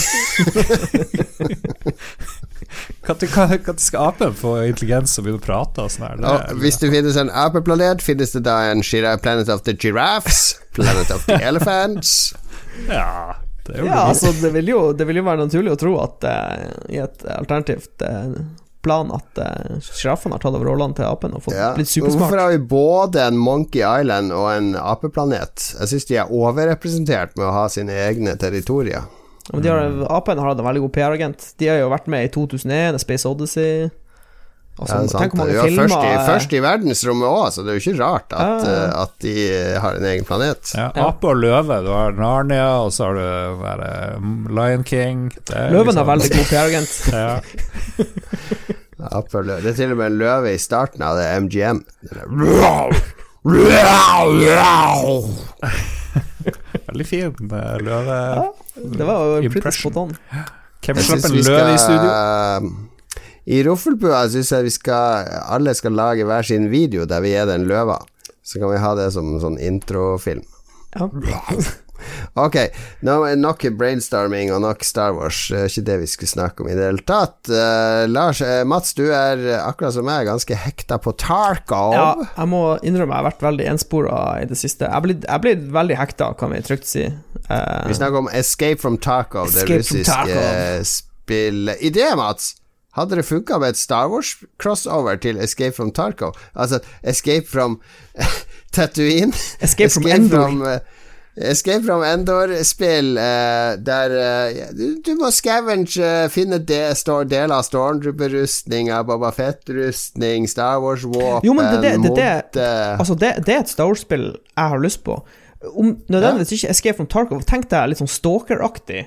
Når skal apen få intelligens og begynne å prate og sånn her? Det Og hvis det finnes en apeplanet, finnes det da en Planet of the Giraffes? Planet of the <laughs> Elephants? Ja, det Ja, altså, det vil jo, det vil jo være naturlig å tro at uh, i et alternativt eh, plan at uh, sjiraffen har tatt over rollene til apen og fått Ja. blitt Hvorfor har vi både en Monkey Island og en apeplanet? Jeg syns de er overrepresentert med å ha sine egne territorier. Men de har, apen har hatt en veldig god PR-agent. De har jo vært med i 2001, Space Odyssey. Altså, Ja, det er sant. tenk hvor mange filmer først i, først i verdensrommet òg, så det er jo ikke rart at, Ja, eh, at de har en egen planet. Ja. Ape og løve. Du har Narnia, og så har du der, eh, Lion King. Det er Løven liksom- er veldig god PR-agent. <laughs> ja. <laughs> Ape og løve. Det er til og med en løve i starten av det MGM. Veldig fin eh, løve. Ja, det var jo pretty Impression. spot on. Hvem slapp en løve i studio? I Roffelbua syns jeg vi skal alle skal lage hver sin video der vi er den løva. Så kan vi ha det som sånn introfilm. Ja. <laughs> Ok, er nok brainstorming og nok Star Wars. Det er ikke det vi skulle snakke om i det hele tatt. Uh, Lars, uh, Mats, du er eh, akkurat som meg ganske hekta på Tarkov. ja, jeg må innrømme jeg har vært veldig enspora i det siste. Jeg er blitt, veldig hekta, kan vi trygt si. Uh, Vi snakker om Escape from Tarkov, Escape from russiske spillet. I det, Mats! Hadde det funka med et Star Wars-crossover til Escape from Tarkov? Altså Escape from <laughs> Tatooine? Escape from Endor. From, uh, Escape from Endor-spill uh, der uh, du, du må scavenge, finne de, deler av Stormtrooper-rustninga, Boba Fett-rustning, Star Wars-våpen, mot det- det- det- det- Altså, det, det er et Star Wars-spill jeg har lyst på. Om nødvendigvis ikke Escape from Tarkov. Tenk deg litt sånn stalker-aktig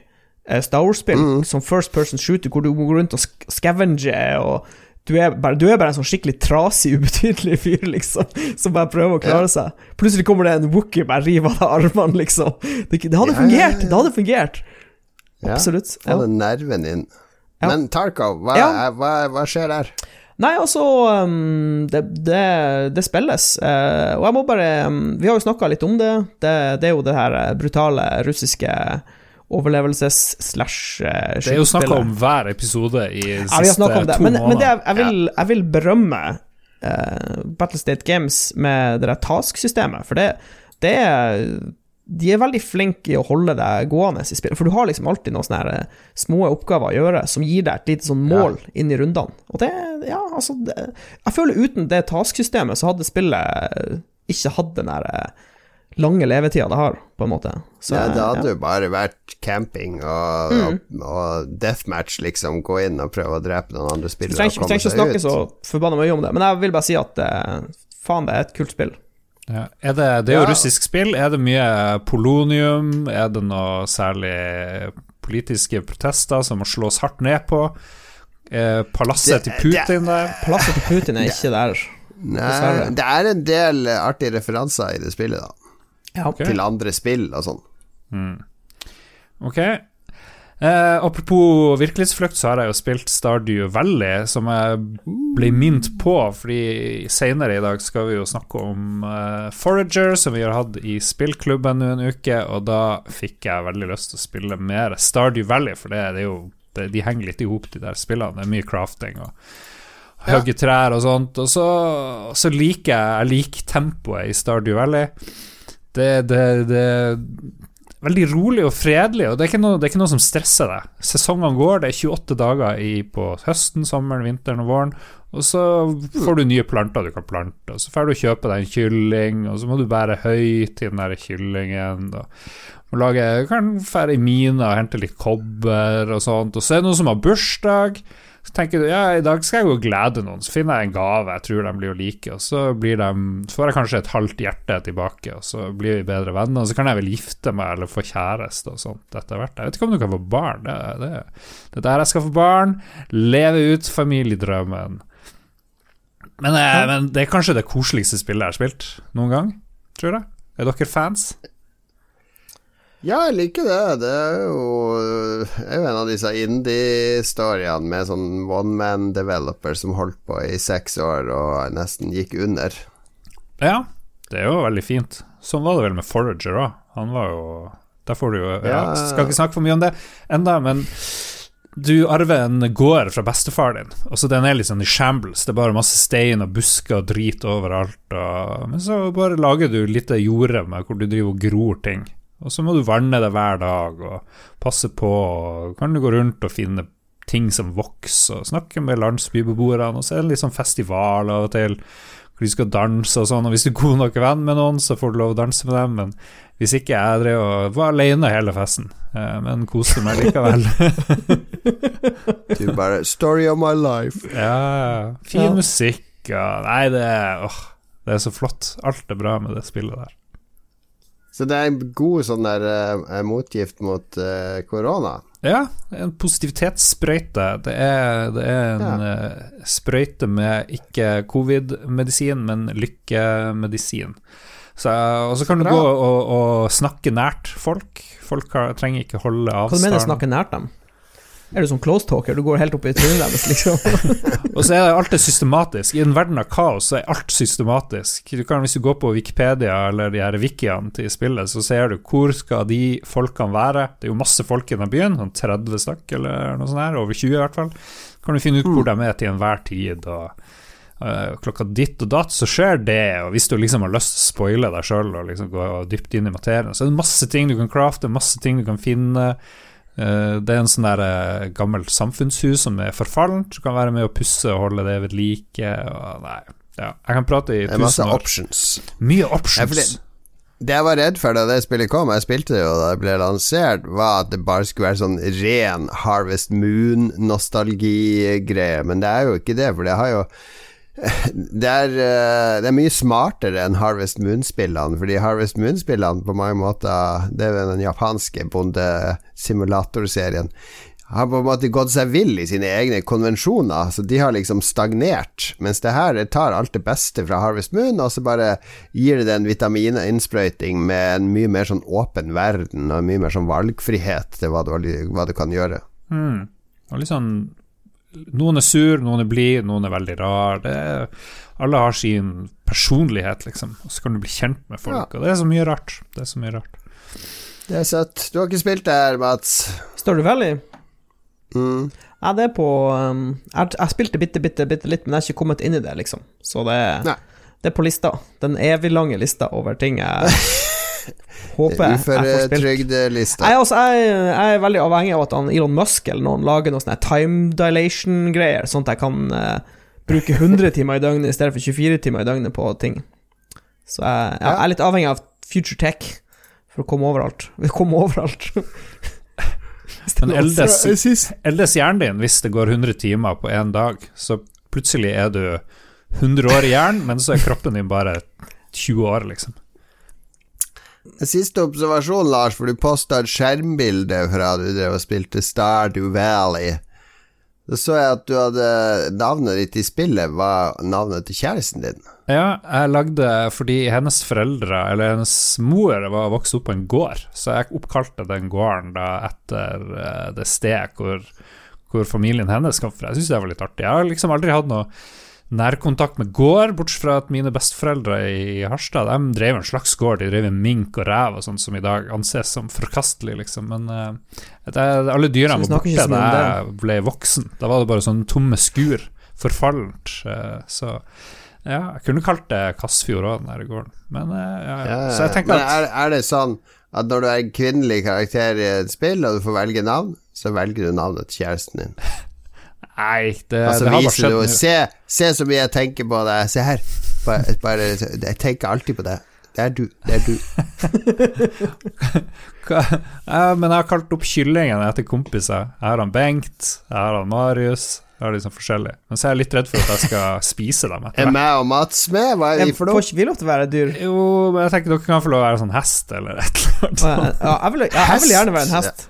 Star Wars-spill, Mm. som first person shooter, hvor du går rundt og scavenger og du er, bare, du er bare en sånn skikkelig trasig, <laughs> ubetydelig fyr, liksom, som bare prøver å klare seg. Plutselig kommer det en wookie bare river av armene, liksom. Det, det hadde Ja, ja, fungert! ja. Det hadde fungert. Ja, Absolutt. Ja. den nerven. Ja. Men Tarkov, hva, Ja. er- hva, hva skjer der? Nei, altså um, det, det, det spilles. Uh, og jeg må bare um, Vi har jo snakka litt om det. det. Det er jo det her eh, brutale russiske overlevelses-slash uh, Det er jo snakk om hver episode i de Ja, siste ja, to to Men, men det, månedene. jeg, vil, jeg vil berømme uh, Battlestate Games med det der task-systemet, for det, det er de er veldig flinke i å holde deg gående i spillet, for du har liksom alltid noen sånne eh, små oppgaver å gjøre som gir deg et lite sånn mål inn i rundene. Og det, ja, altså det, Jeg føler uten det task-systemet så hadde spillet ikke hatt den der eh, lange levetida det har, på en måte. Så, ja, det hadde ja. jo bare vært camping og, Mm. og, og deathmatch, liksom. Gå inn og prøve å drepe noen andre Vi spillere trenger, og ikke- vi komme trenger ikke å snakke ut. så forbanna mye om det, men jeg vil bare si at eh, faen, det er et kult spill. Ja. Er det, det er jo Ja. russisk spill. Er det mye polonium? Er det noe særlig politiske protester som må slås hardt ned på? Eh, palasset Det- til Putin der? Palasset til Putin er <laughs> ikke der. Nei, det er en del artige referanser i det spillet, da. Ja. Okay. Til andre spill og sånn. Ok. Eh, apropos virkelighetsflukt, så har jeg jo spilt Stardew Valley, som jeg ble minnet på, fordi senere i dag skal vi jo snakke om eh, Forager, som vi har hatt i spillklubben nå en uke, og da fikk jeg veldig lyst til å spille mer Stardew Valley, for det, det er jo det, De henger litt i hop, de der spillene. Det er mye crafting og hogge trær og sånt. Og så, så liker jeg Jeg liker tempoet i Stardew Valley. Det, det, det veldig rolig og fredelig, og det er noe, det er ikke noe som stresser deg. Sesongene går, det er 28 dager i, på høsten, sommeren, vinteren og våren, og så får du nye planter du kan plante, og så får du kjøpe deg en kylling, og så må du bære høy til den der kyllingen, og, må lage, kan fære i mine og hente litt kobber og sånt, og så er det noen som har bursdag, så tenker du ja, i dag skal jeg gå og glede noen, så finner jeg en gave jeg tror de blir å like, og så, blir de, så får jeg kanskje et halvt hjerte tilbake, og så blir vi bedre venner, og så kan jeg vel gifte meg eller få kjæreste og sånt etter hvert. Jeg vet ikke om du kan få barn, det, det, det er der jeg skal få barn, leve ut familiedrømmen. Men, eh, men det er kanskje det koseligste spillet jeg har spilt noen gang, tror jeg. Er dere fans? Ja, jeg liker det. Det er jo, er jo en av disse indie-storyene med sånn one man developer som holdt på i seks år og nesten gikk under. Ja, det er jo veldig fint. Sånn var det vel med Forager òg. Han var jo Der får du jo ja, Ja. Skal ikke snakke for mye om det enda, men du arver en gård fra bestefar din, og så den er litt sånn i shambles. Det er bare masse stein og busker og drit overalt. Og, men så bare lager du litt jorde med hvor du driver og gror ting. Og så må du vanne det hver dag og passe på. Og kan du gå rundt og finne ting som vokser, og snakke med landsbybeboerne. Og så er det litt sånn festival av og til hvor de skal danse og sånn. Og hvis du er god nok venn med noen, så får du lov å danse med dem. Men hvis ikke, jeg drev og var alene hele festen, eh, men koste meg likevel. <laughs> Du bare Story of my life. Ja, fin Ja. musikk og Nei, det er, åh, det er så flott. Alt er bra med det spillet der. Så det er en god sånn der uh, motgift mot eh, korona. Ja, en positivitetssprøyte. Det er, det er en eh, sprøyte med ikke covid-medisin, men lykkemedisin. Og så kan du gå og, og snakke nært folk. Folk har, trenger ikke holde Hva du avstand. mener snakke nært dem? Er du sånn close talker? Du går helt opp i trynet deres, liksom? <laughs> Og så er det alt er systematisk. I en verden av kaos så er alt systematisk. Du kan, hvis du går på Wikipedia eller de her wikiene til spillet, så ser du hvor skal de folkene være. Det er jo masse folk i den byen, sånn 30 stykk eller noe sånt her, over 20 i hvert fall. Kan du finne ut hvor de er til enhver tid, og eh, klokka ditt og datt, så skjer det. Og hvis du liksom har lyst til å spoile deg sjøl og liksom gå dypt inn i materien, så er det masse ting du kan crafte, masse ting du kan finne. Eh, Det er en sånn der eh, gammelt samfunnshus som er forfallent. Du kan være med å pusse og holde det ved like. Og nei, ja. Jeg kan prate i Det er masse år. options. Mye Ja, options. det- Det jeg var redd for da det spillet kom, jeg spilte det jo da det ble lansert, var at det bare skulle være sånn ren Harvest Moon-nostalgigreie, men det er jo ikke det, for det har jo det er, eh, det er mye smartere enn Harvest Moon-spillene, fordi Harvest Moon-spillene på mange måter Det er den japanske bondesimulatorserien. Har på en måte gått seg vill i sine egne konvensjoner, så de har liksom stagnert. Mens det her tar alt det beste fra Harvest Moon, og så bare gir det en vitamininnsprøyting med en mye mer sånn åpen verden, og mye mer sånn valgfrihet til hva du, hva du kan gjøre. Mm. Og litt sånn Noen er sur, noen er blid, noen er veldig rar. Det er, alle har sin personlighet, liksom. Og så kan du bli kjent med folk. Ja. Og det er så mye rart. Det er så mye rart. Det er søtt. Du har ikke spilt det her, Mats? Står du veldig? Mm. Ja, det er på um, jeg, jeg spilte bitte, bitte, bitte litt, men jeg har ikke kommet inn i det, liksom. Så det, det er på lista. Den evig lange lista over ting jeg <laughs> håper jeg. Jeg, jeg, jeg er veldig avhengig av at han Elon Musk eller noen lager noen sånne time dilation-greier, sånn at jeg kan uh, bruke 100 <laughs> timer i døgnet i stedet for 24 timer i døgnet på ting. Så jeg, jeg, jeg er litt avhengig av future tech for å komme overalt. <laughs> Komme overalt. Er <laughs> Men eldes, eldes hjernen din hvis det går 100 timer på én dag, så plutselig er du 100 år i hjernen, men så er kroppen din bare 20 år, liksom. Siste observasjon, Lars, for du posta et skjermbilde fra du drev og spilte Stardew Valley. Så så jeg at du hadde Navnet ditt i spillet var navnet til kjæresten din. Ja, jeg lagde fordi hennes foreldre, eller hennes mor, var vokst opp på en gård, så jeg oppkalte den gården da etter eh, det stedet hvor, hvor familien hennes kom fra. Jeg syns det var litt artig. Jeg har liksom aldri hatt noe nærkontakt med gård, bortsett fra at mine besteforeldre i Harstad De drev en slags gård, de drev mink og rev og sånt som i dag anses som forkastelig, liksom. Men uh, det, alle dyrene var borte da jeg ble voksen. Da var det bare sånne tomme skur. Forfallent. Uh, Så ja, jeg kunne kalt det Kassfjord òg, den der gården. Men uh, ja, ja. Så jeg tenker Men at er, er det sånn at når du er en kvinnelig karakter i et spill, og du får velge navn, så velger du navnet til kjæresten din? Nei, det, Altså det har bare skjedd nå. se, se så mye jeg tenker på deg. Se her. Bare, bare, jeg tenker alltid på deg. Det er du. Det er du. <laughs> Hva- Ja, men jeg har kalt opp kyllingen etter kompiser. Jeg har han Bengt, jeg har han Marius. Jeg har liksom forskjellig. Men så er jeg litt redd for at jeg skal <laughs> spise dem etter Er meg og Mats med? Hva er vi Jeg noe? får ikke vi lov til å være dyr? Jo, men jeg tenker dere kan få lov til å være sånn hest eller et eller Ja, jeg vil, ja, jeg vil gjerne være en hest.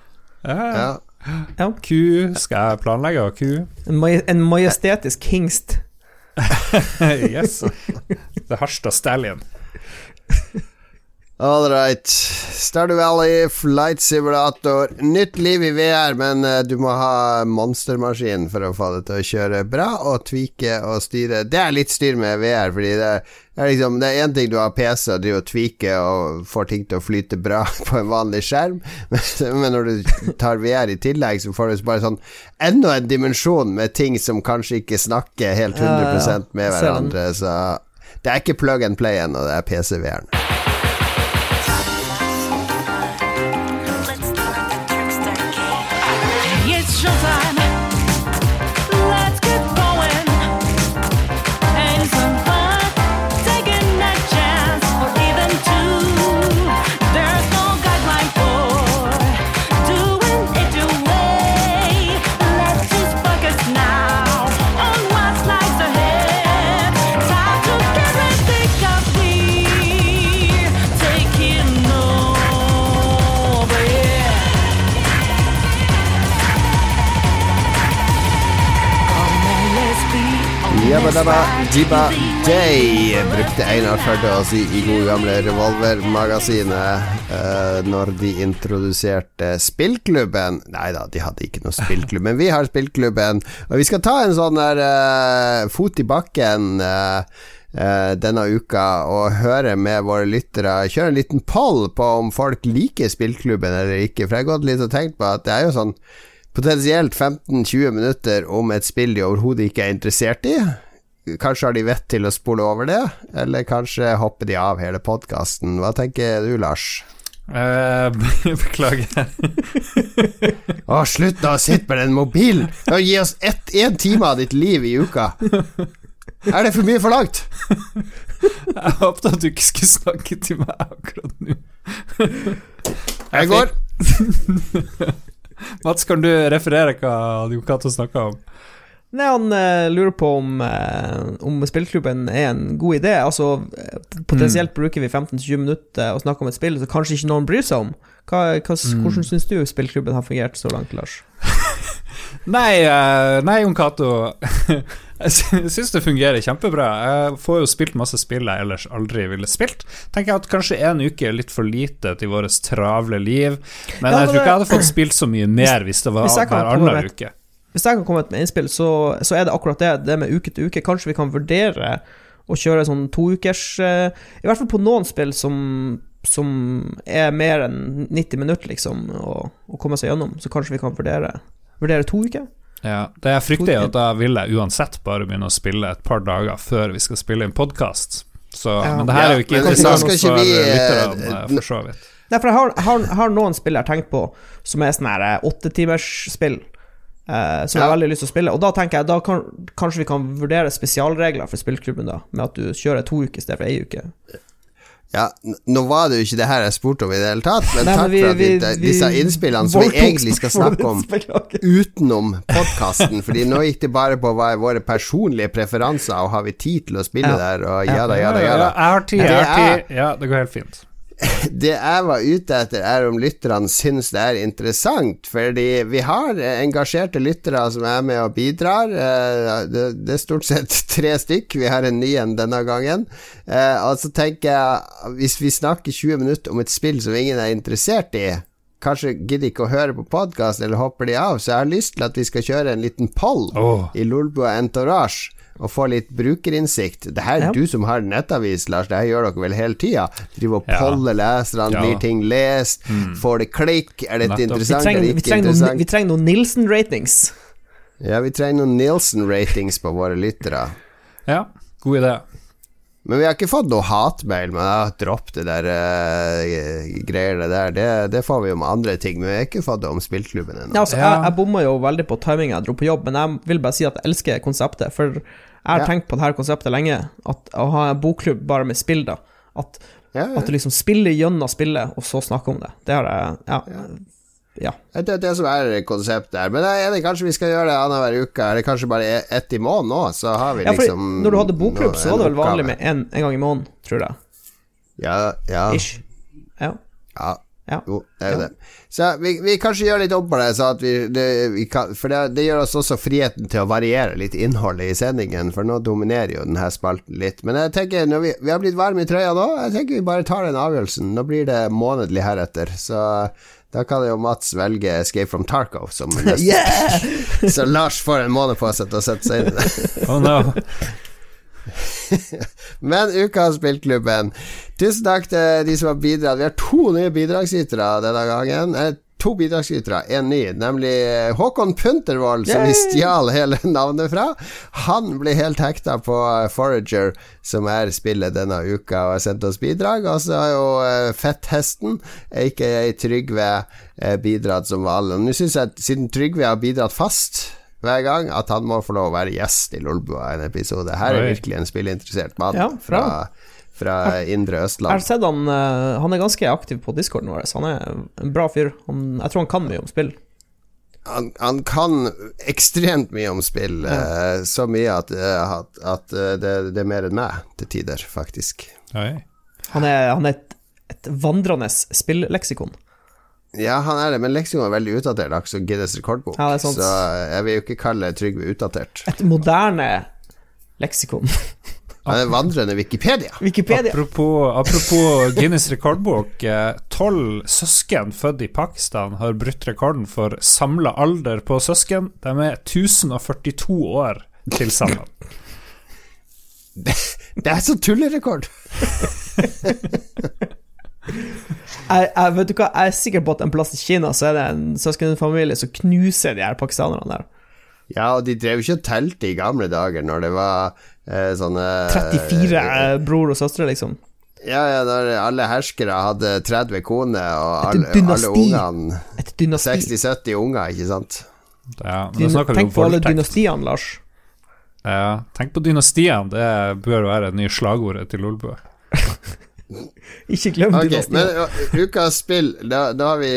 Ja, ja. Ja. Ku skal jeg planlegge, og ku En, maj en majestetisk hingst. <laughs> Yes. Er Harstad Stallion. All right. Stardew Valley, Flight Simulator. Nytt liv i VR, men eh, du må ha monstermaskin for å få det til å kjøre bra, og tvike og styre. Det er litt styr med VR, fordi det er liksom Det er én ting du har PC og driver og tviker og får ting til å flyte bra <laughs> på en vanlig skjerm, men, <laughs> men når du tar VR i tillegg, så får du bare sånn enda en dimensjon med ting som kanskje ikke snakker helt 100 Ja, ja, ja. med hverandre, så det er ikke plug and play ennå, det er PC-VR-en. Dabba Jibba Day brukte Einar Førde å si i gode gamle Revolver-magasinet eh, når de introduserte spillklubben. Nei da, de hadde ikke noe spillklubb, men vi har spillklubben. Og vi skal ta en sånn der uh, fot i bakken Uh, denne uka og høre med våre lyttere. Kjøre en liten poll på om folk liker spillklubben eller ikke. For jeg har gått litt og tenkt på at det er jo sånn potensielt 15-20 minutter om et spill de overhodet ikke er interessert i. Kanskje har de vett til å spole over det, eller kanskje hopper de av hele podkasten. Hva tenker du, Lars? Uh, <laughs> beklager. Å, slutt da å sitte med den mobilen! Gi oss én time av ditt liv i uka! Er det for mye forlangt? Jeg håpet at du ikke skulle snakke til meg akkurat nå. Jeg går. <laughs> Mats, kan du referere hva Jon Cato snakka om? Nei, han uh, lurer på om, uh, om spillklubben er en god idé. Altså, Potensielt potensielt bruker vi 15-20 minutter å snakke om et spill som kanskje ikke noen bryr seg om. Hva, hva, Hvordan syns du spillklubben har fungert så langt, Lars? <laughs> Nei, uh, nei Jon Cato. <laughs> Jeg sy- syns det fungerer kjempebra. Jeg får jo spilt masse spill jeg ellers aldri ville spilt. Tenker jeg at kanskje en uke er litt for lite til vårt travle liv. Men Ja, jeg tror ikke jeg hadde fått spilt så mye mer hvis det <clears throat> var hver annen uke. Hvis jeg kan komme med innspill, så, så er det akkurat det, det med uke til uke. Kanskje vi kan vurdere å kjøre sånn toukers uh, I hvert fall på noen spill som, som er mer enn 90 minutter, liksom, å, å komme seg gjennom. Så kanskje vi kan vurdere, vurdere to uker. Ja, det jeg frykter er at da vil jeg uansett bare begynne å spille et par dager før vi skal spille inn podkast. Ja. Men det her er jo ikke Ja, interessant for eh, lytterne, for så vidt. Nei, for jeg har, har, har noen spill jeg har tenkt på som er sånn her eh. Uh, som jeg har veldig lyst til å spille. Og da tenker jeg Da kan, kanskje vi kan vurdere spesialregler for spillklubben, da. Med at du kjører to uker i stedet for ei uke. Ja, nå var det jo ikke det her jeg spurte om i det hele tatt, men Nei, takk men vi- for at vi, vi- vi disse innspillene som vi egentlig skal <laughs> snakke om utenom podkasten, Fordi nå gikk det bare på hva er våre personlige preferanser, og har vi tid til å spille Ja. der, og ja da, ja da, ja Ja, da. jeg har tid, jeg har tid. Ja, det går helt fint. <laughs> Det jeg var ute etter, er om lytterne syns det er interessant. Fordi vi har engasjerte lyttere som er med og bidrar. Eh, Det, det er stort sett <laughs> tre stykk. Vi har en ny en denne gangen. Eh, Og så tenker jeg, hvis vi snakker 20 minutter om et spill som ingen er interessert i Kanskje gidder ikke å høre på podkast, eller hopper de av. Så jeg har lyst til at vi skal kjøre en liten poll oh. i Lolbua Entourage. Og få litt brukerinnsikt. Det her er Ja. du som har nettavis, Lars. Det her gjør dere vel hele tida? Driver og Ja. poller leserne, Ja. blir ting lest? Får det klikk? Er dette Nettopp. Vi interessant trenger, vi trenger, noen, interessant? vi trenger noen Nilsen-ratings. Ja, vi trenger noen Nielsen-ratings på våre lyttere. Ja, god idé. Men vi har ikke fått noe hatmail, men jeg har droppet det der uh, greiene der. Det, det får vi om andre ting, men vi har ikke fått det om spillklubben ennå. Ja, altså, Ja. Jeg, jeg bomma jo veldig på timinga jeg dro på jobb, men jeg vil bare si at jeg elsker konseptet. For jeg har Ja. tenkt på det her konseptet lenge. At Å ha en bokklubb bare med spill, da. At, Ja, at du liksom spiller gjennom spillet, og så snakker om det. Det har jeg Ja. Ja. Det er det som er konseptet her. Men jeg er enig, kanskje vi skal gjøre det annenhver uke, eller kanskje bare e- ett i måneden nå, så har vi ja liksom når du hadde bokklubb, så var det vel vanlig med en, en gang i måneden, tror jeg. Ja, ja, Ish. Ja. ja. Ja. Jo, det er jo Ja. det. Så vi, vi kanskje gjør litt om på det, vi, det, vi kan, for det, det gjør oss også friheten til å variere litt innholdet i sendingen, for nå dominerer jo denne spalten litt. Men jeg tenker, vi har blitt varme i trøya nå, jeg tenker vi bare tar den avgjørelsen. Nå blir det månedlig heretter, så da kan jo Mats velge Escape from Tarkov som <laughs> neste. Yeah! <laughs> Så Lars får en måned på seg til å sette seg inn i det. <laughs> Oh no. Men ukas spillklubben Tusen takk til de som har bidratt. Vi har to nye bidragsytere denne gangen. Eh, to bidragsytere, én ny, nemlig Håkon Puntervold, som vi stjal hele <laughs> navnet fra. Han ble helt hekta på Forager, som er spillet denne uka, og har sendt oss bidrag. Og så har jo eh, Fetthesten, aka Trygve, eh, bidratt som vanlig. Nå syns jeg, at siden Trygve har bidratt fast hver gang, at han må få lov å være gjest i Lolbua en episode. Her er Oi. virkelig en spillinteressert mann Ja, fra. Fra indre Østland. Jeg har sett han eh, Han er ganske aktiv på discorden vår. Han er en bra fyr. Han, jeg tror han kan mye om spill. Han, han kan ekstremt mye om spill, eh, så mye at, eh, at, at det, det er mer enn meg til tider, faktisk. Oi. Han er, han er et, et vandrende spilleksikon. Ja, han er det, men leksikon er veldig utdatert, Altså Guinness rekordbok. Ja, det sant. Så jeg vil jo ikke kalle Trygve utdatert. Et moderne leksikon. Han er vandrende Wikipedia. Wikipedia. Apropos, apropos Guinness rekordbok. eh, Tolv søsken født i Pakistan har brutt rekorden for samla alder på søsken. De er 1042 år til sammen. Det er så tullerekord! Jeg, jeg, vet du hva, jeg er sikker på at en plass i Kina så er det en søskenfamilie som knuser de her pakistanerne der. Ja, og de drev ikke og telte i gamle dager, når det var eh, sånne 34 eh, bror og søstre, liksom. Ja, ja, når alle herskere hadde 30 koner, og Et alle, alle ungene Et dynasti. 60-70 unger, ikke sant? Ja, men Dyn tenk på alle dynastiene, Lars. Ja, tenk på dynastiene. Det bør være det nye slagordet til Lolbø. <laughs> Ikke glem okay, dynastiet. men ukas spill da, da har vi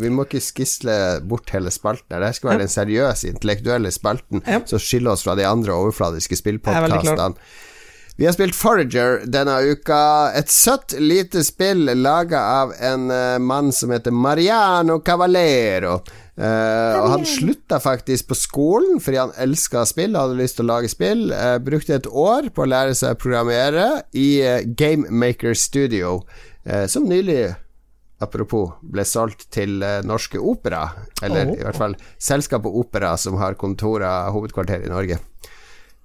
Vi må ikke skisle bort hele spalten. Det skal være den seriøse, intellektuelle spalten Ja. som skiller oss fra de andre overfladiske er spillpodkastene. Vi har spilt Forager denne uka. Et søtt, lite spill laga av en uh, mann som heter Mariano Cavalero. Uh, og han slutta faktisk på skolen fordi han elska spill og hadde lyst til å lage spill. Uh, brukte et år på å lære seg å programmere i uh, Gamemaker Studio, eh, som nylig Apropos, ble solgt til eh, Norske Opera, eller oh. i hvert fall selskapet Opera, som har kontorer, hovedkvarter i Norge.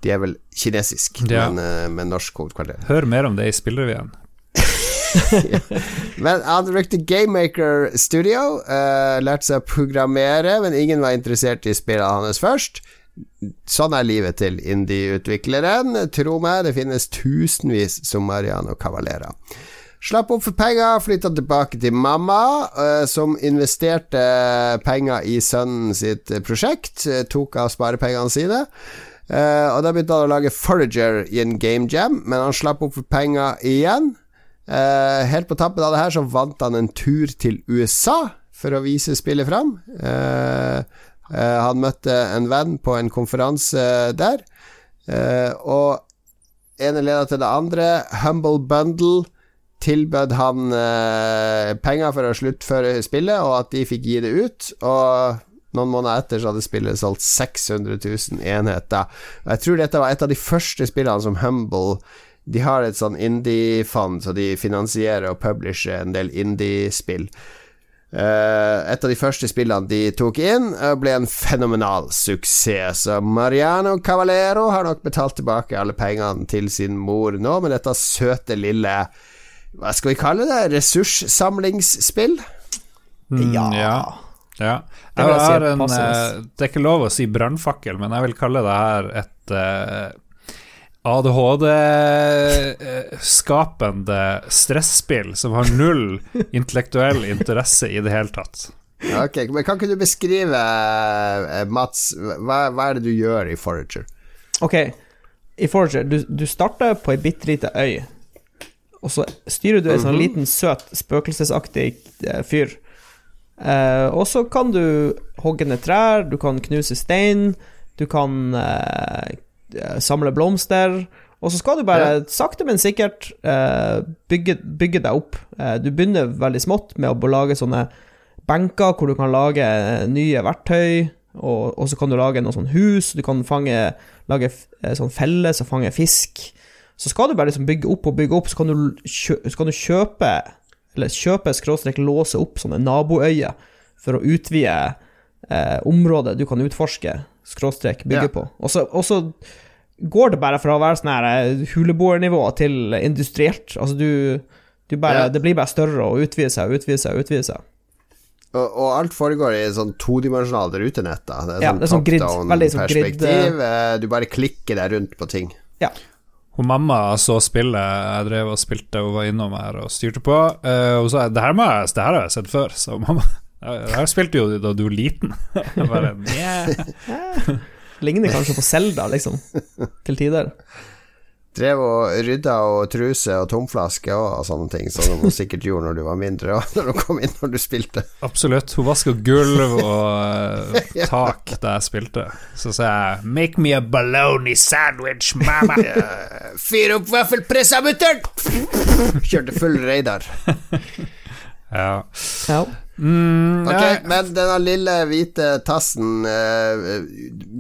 De er vel kinesisk, Ja. men eh, med norsk hovedkvarter. Hør mer om det i spillrevyen. <laughs> Men han brukte GameMaker Studio, uh, lærte seg å programmere, men ingen var interessert i spillene hans først. Sånn er livet til indie-utvikleren. Tro meg, det finnes tusenvis som Mariano Cavalera. Slapp opp for penger, flytta tilbake til mamma, eh, som investerte penger i sønnen sitt prosjekt. Tok av sparepengene sine. Eh, og da begynte han å lage Forager i en game jam, men han slapp opp for penger igjen. Uh, helt på tappen av det her så vant han en tur til USA for å vise spillet fram. Uh, han møtte en venn på en konferanse der, og ene leda til det andre. Humble Bundle tilbød han penger for å sluttføre spillet, og at de fikk gi det ut. Og noen måneder etter så hadde spillet solgt 600 000 enheter. Og jeg tror dette var et av de første spillene som Humble De har et sånn indie-fond, så de finansierer og publisher en del indie-spill. Uh, et av de første spillene de tok inn, eh, ble en fenomenal suksess. Så Mariano Cavalero har nok betalt tilbake alle pengene til sin mor nå, med dette søte lille Hva skal vi kalle det? Ressurssamlingsspill? Mm, Ja. Ja. Det Jeg vil jeg si en, eh, det er ikke lov å si brannfakkel, men jeg vil kalle det her et uh, ADHD-skapende stresspill som har null <laughs> intellektuell interesse i det hele tatt. Ok, men Kan ikke du beskrive, eh, Mats, hva, hva er det du gjør i Forager? Ok, i Forager, du, du starter på ei bitte lita øy, og så styrer du en sånn liten, søt, spøkelsesaktig eh, fyr. Eh, og så kan du hogge ned trær, du kan knuse stein, du kan eh, samle blomster, og så skal du bare sakte, men sikkert uh, bygge, bygge deg opp. Du begynner veldig smått med å lage sånne benker hvor du kan lage nye verktøy, og, og så kan du lage noe sånn hus, du kan fange, lage sånn felles og fange fisk. Så skal du bare liksom bygge opp og bygge opp, så kan du, så kan du kjøpe Eller kjøpe, skråstrek, låse opp sånne naboøyer for å utvide eh, området du kan utforske, skråstrek, bygge Ja. på. Og så, går det bare fra å være sånn her eh, huleboernivå til industrielt. Altså du, du bare, Ja. Det blir bare større og utvide seg og utvide seg og utvide seg. Og, og alt foregår i sånn todimensjonalt rutenett. da Det er Ja, sånn sånn grid, top-down veldig sånn perspektiv. eh, Du bare klikker deg rundt på ting. Ja. Hun mamma så spillet jeg drev og spilte hun var innom her og styrte på. Uh, hun sa det her, jeg, det her har jeg sett før, så mamma <laughs> Det her spilte jo da du var liten. <laughs> Bare, yeah. Ligner kanskje på Selda, liksom. Til tider. Drev og rydda og truse og tomflaske og, og sånne ting, som hun sikkert gjorde når du var mindre, og når du kom inn når du spilte. Absolutt. Hun vaska gulv og <laughs> eh, tak da jeg spilte. Så sa jeg 'Make me a baloney sandwich, mama'. Fyr opp vaffelpressa, mutter'n! Kjørte full radar. <laughs> Ja. Ja. Mm, Ok, men denne lille hvite tassen eh,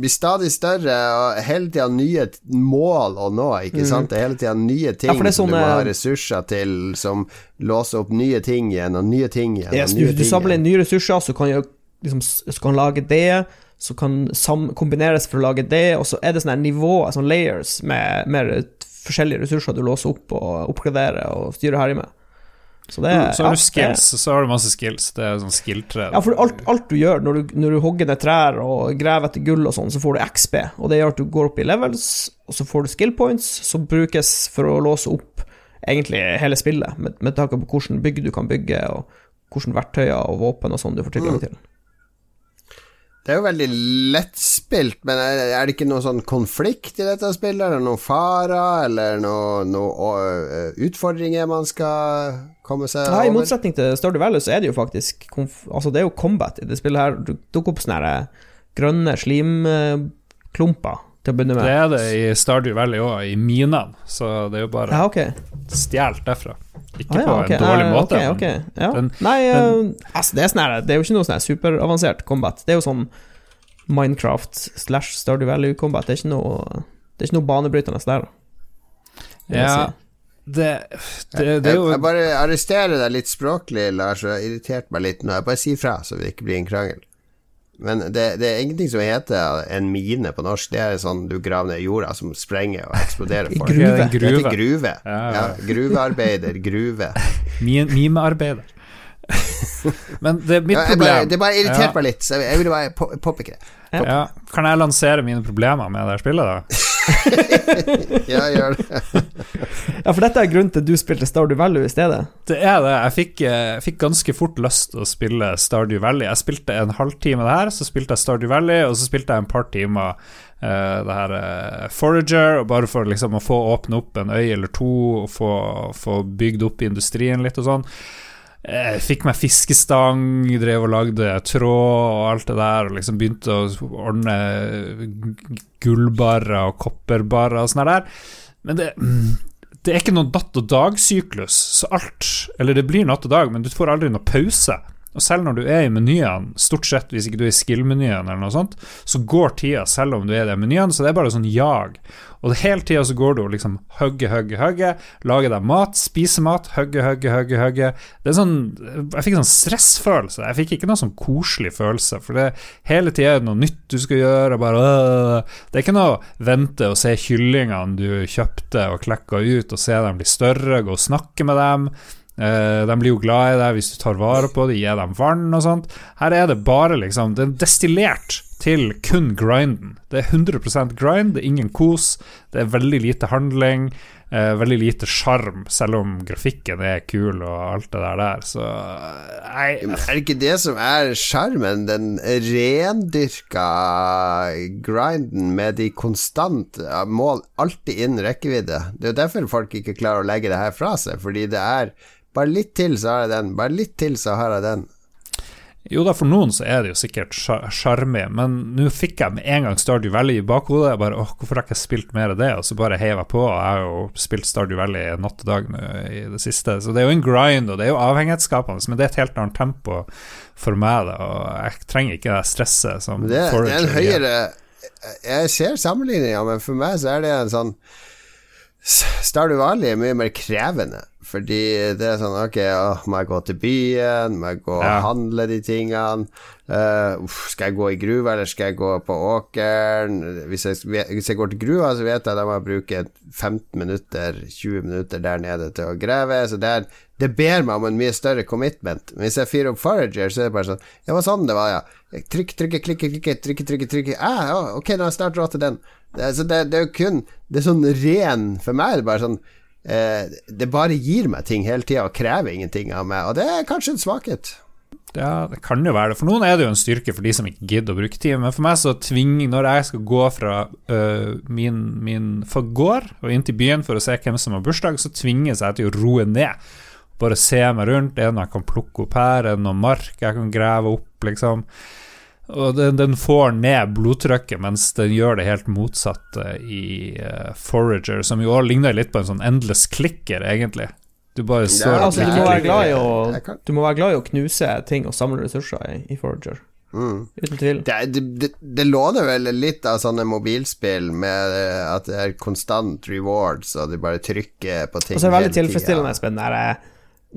blir stadig større, og hele tida nye mål å nå, ikke sant? Det er hele tida nye ting Mm. Ja, sånne... som du må ha ressurser til, som låser opp nye ting igjen, og nye ting igjen. Yes, nye du, du samler inn nye ressurser, så kan, jeg, liksom, så kan lage det, så kan sam kombineres for å lage det, og så er det sånne nivåer, sånne layers, med med forskjellige ressurser du låser opp og oppgraderer og styrer her i med. Så det Så har ja, du skills, så har du masse skills. Det er sånn skill-tre. Ja, for alt, alt du gjør når du, når du hogger ned trær og graver etter gull og sånn, så får du XP, og det gjør at du går opp i levels, og så får du skill points, som brukes for å låse opp egentlig hele spillet, med, med tanke på hvordan bygg du kan bygge, og hvilke verktøyer og våpen og sånn du får tilgang til. Det er jo veldig lettspilt, men er, det ikke noe sånn konflikt i dette spillet? Eller noen farer, eller noen noe, øh, utfordringer man skal komme seg Nei, I motsetning til Stardew Valley så er det jo faktisk konf Altså det er jo combat i det spillet her. Du dukker opp sånne eh, grønne slimklumper til å begynne med. Det er det i Stardew Valley òg, i minene. Så det er jo bare Ja, okay. stjålet derfra. Ikke Ah, ja, på en dårlig Eh, måte. Okay, okay. Ja. Den- Nei, den, altså det er sånn Det er jo ikke noe sånn superavansert combat. Det er jo sånn Minecraft slash Stardew Valley combat. Det er ikke noe Det er ikke noe banebrytende der. Ja, det, det, det er jo jeg bare arresterer deg litt språklig, Lars, og jeg har irritert meg litt nå. Jeg bare sier fra, så det ikke blir en krangel. Men det, det er ingenting som heter en mine på norsk. Det er sånn du graver ned jorda som sprenger og eksploderer <laughs> folk. Gruve. Det gruve. heter gruve. Ja, ja. Ja, gruvearbeider, gruve. <laughs> Mimearbeider. <laughs> Men det er mitt Ja, bare, problem. det bare irriterte Ja. meg litt, så jeg ville bare påpeke det. Ja. Kan jeg lansere mine problemer med det spillet, da? <laughs> Ja, gjør det. <laughs> Ja, for dette er grunnen til at du spilte Stardew Valley i stedet. Det er det. Jeg fikk, eh, jeg fikk ganske fort lyst til å spille Stardew Valley. Jeg spilte en halvtime det her, så spilte jeg Stardew Valley, og så spilte jeg en par timer uh, det her uh, Forager, bare for liksom å få åpne opp en øy eller to, og få, få bygd opp industrien litt og sånn. Jeg fikk meg fiskestang, drev og lagde tråd og alt det der, og liksom begynte å ordne gullbarrer og kopperbarrer og sånn der. Men det, det er ikke noen natt- og dagsyklus, så alt Eller det blir natt og dag, men du får aldri noen pause. Og selv når du er i menyene, stort sett hvis ikke du er i skill-menyen eller noe sånt, så går tida selv om du er i de menyene, så det er bare sånn jag. Og hele tida så går du og liksom hugge, hugge, hugge, lage deg mat, spise mat, hugge, hugge, hugge, hugge. Det er sånn Jeg fikk sånn stressfølelse. Jeg fikk ikke noe sånn koselig følelse, for det hele tida er det noe nytt du skal gjøre, bare øh. Det er ikke noe vente og se kyllingene du kjøpte og klekka ut, og se dem bli større, gå og snakke med dem. Eh, de blir jo glad i deg hvis du tar vare på dem, gir dem vann og sånt. Her er det bare liksom Det er destillert til kun grinden. Det er 100% grind, det er ingen kos, det er veldig lite handling, eh, veldig lite sjarm, selv om grafikken er kul og alt det der der, så Nei, Er det ikke det som er sjarmen? Den rendyrka grinden med de konstant mål alltid innen rekkevidde. Det er jo derfor folk ikke klarer å legge det her fra seg, fordi det er bare litt til, så har jeg den. Bare litt til, så har jeg den. Jo da, for noen så er det jo sikkert sja- sjarmig, men nå fikk jeg med en gang Stardew Valley i bakhodet. Jeg bare, åh, hvorfor har jeg ikke spilt mer av det? Og så bare heiv jeg på, og jeg har jo spilt Stardew Valley natt og dag i det siste. Så det er jo en grind, og det er jo avhengighetsskapende, men det er et helt annet tempo for meg, da, og jeg trenger ikke det stresset som Det, det er en høyere Jeg ser sammenligninga, men for meg så er det en sånn Stardew Valley er mye mer krevende. Fordi det er sånn Ok, åh, må jeg gå til byen? Må jeg gå og Ja. handle de tingene? Uh, skal jeg gå i gruva, eller skal jeg gå på åkeren? Hvis jeg, hvis jeg går til gruva, så vet jeg at jeg må bruke 15 minutter, 20 minutter der nede til å grave. Så det, er, det ber meg om en mye større commitment. Men hvis jeg fyrer opp Forager, så er det bare sånn Ja, det var sånn det var, ja. Trykk, trykke, klikke, klikke, trykke, trykke, trykke. Ah, ja, ok, nå har jeg snart råd til den. Det, er- det, det er jo kun Det er sånn ren For meg er det bare sånn eh, Det bare gir meg ting hele tida og krever ingenting av meg, og det er kanskje en svakhet. Ja, det kan jo være det. For noen er det jo en styrke for de som ikke gidder å bruke tid. Men for meg så tvinger Når jeg skal gå fra øh, min, min gård og inn til byen for å se hvem som har bursdag, så tvinges jeg til å roe ned. Bare se meg rundt. Er det noe jeg kan plukke opp her? Er det noe mark jeg kan grave opp, liksom? Og den, den får ned blodtrykket, mens den gjør det helt motsatte i uh, Forager, som jo ligner litt på en sånn endless clicker, egentlig. Du bare står og Altså, du må klikker. være glad i å Du må være glad i å knuse ting og samle ressurser i, i Forager. Mm. Uten tvil. Det, det, det, det låner vel litt av sånne mobilspill med eh, at det er konstant rewards, og du bare trykker på ting Og så er det veldig tilfredsstillende Espen, der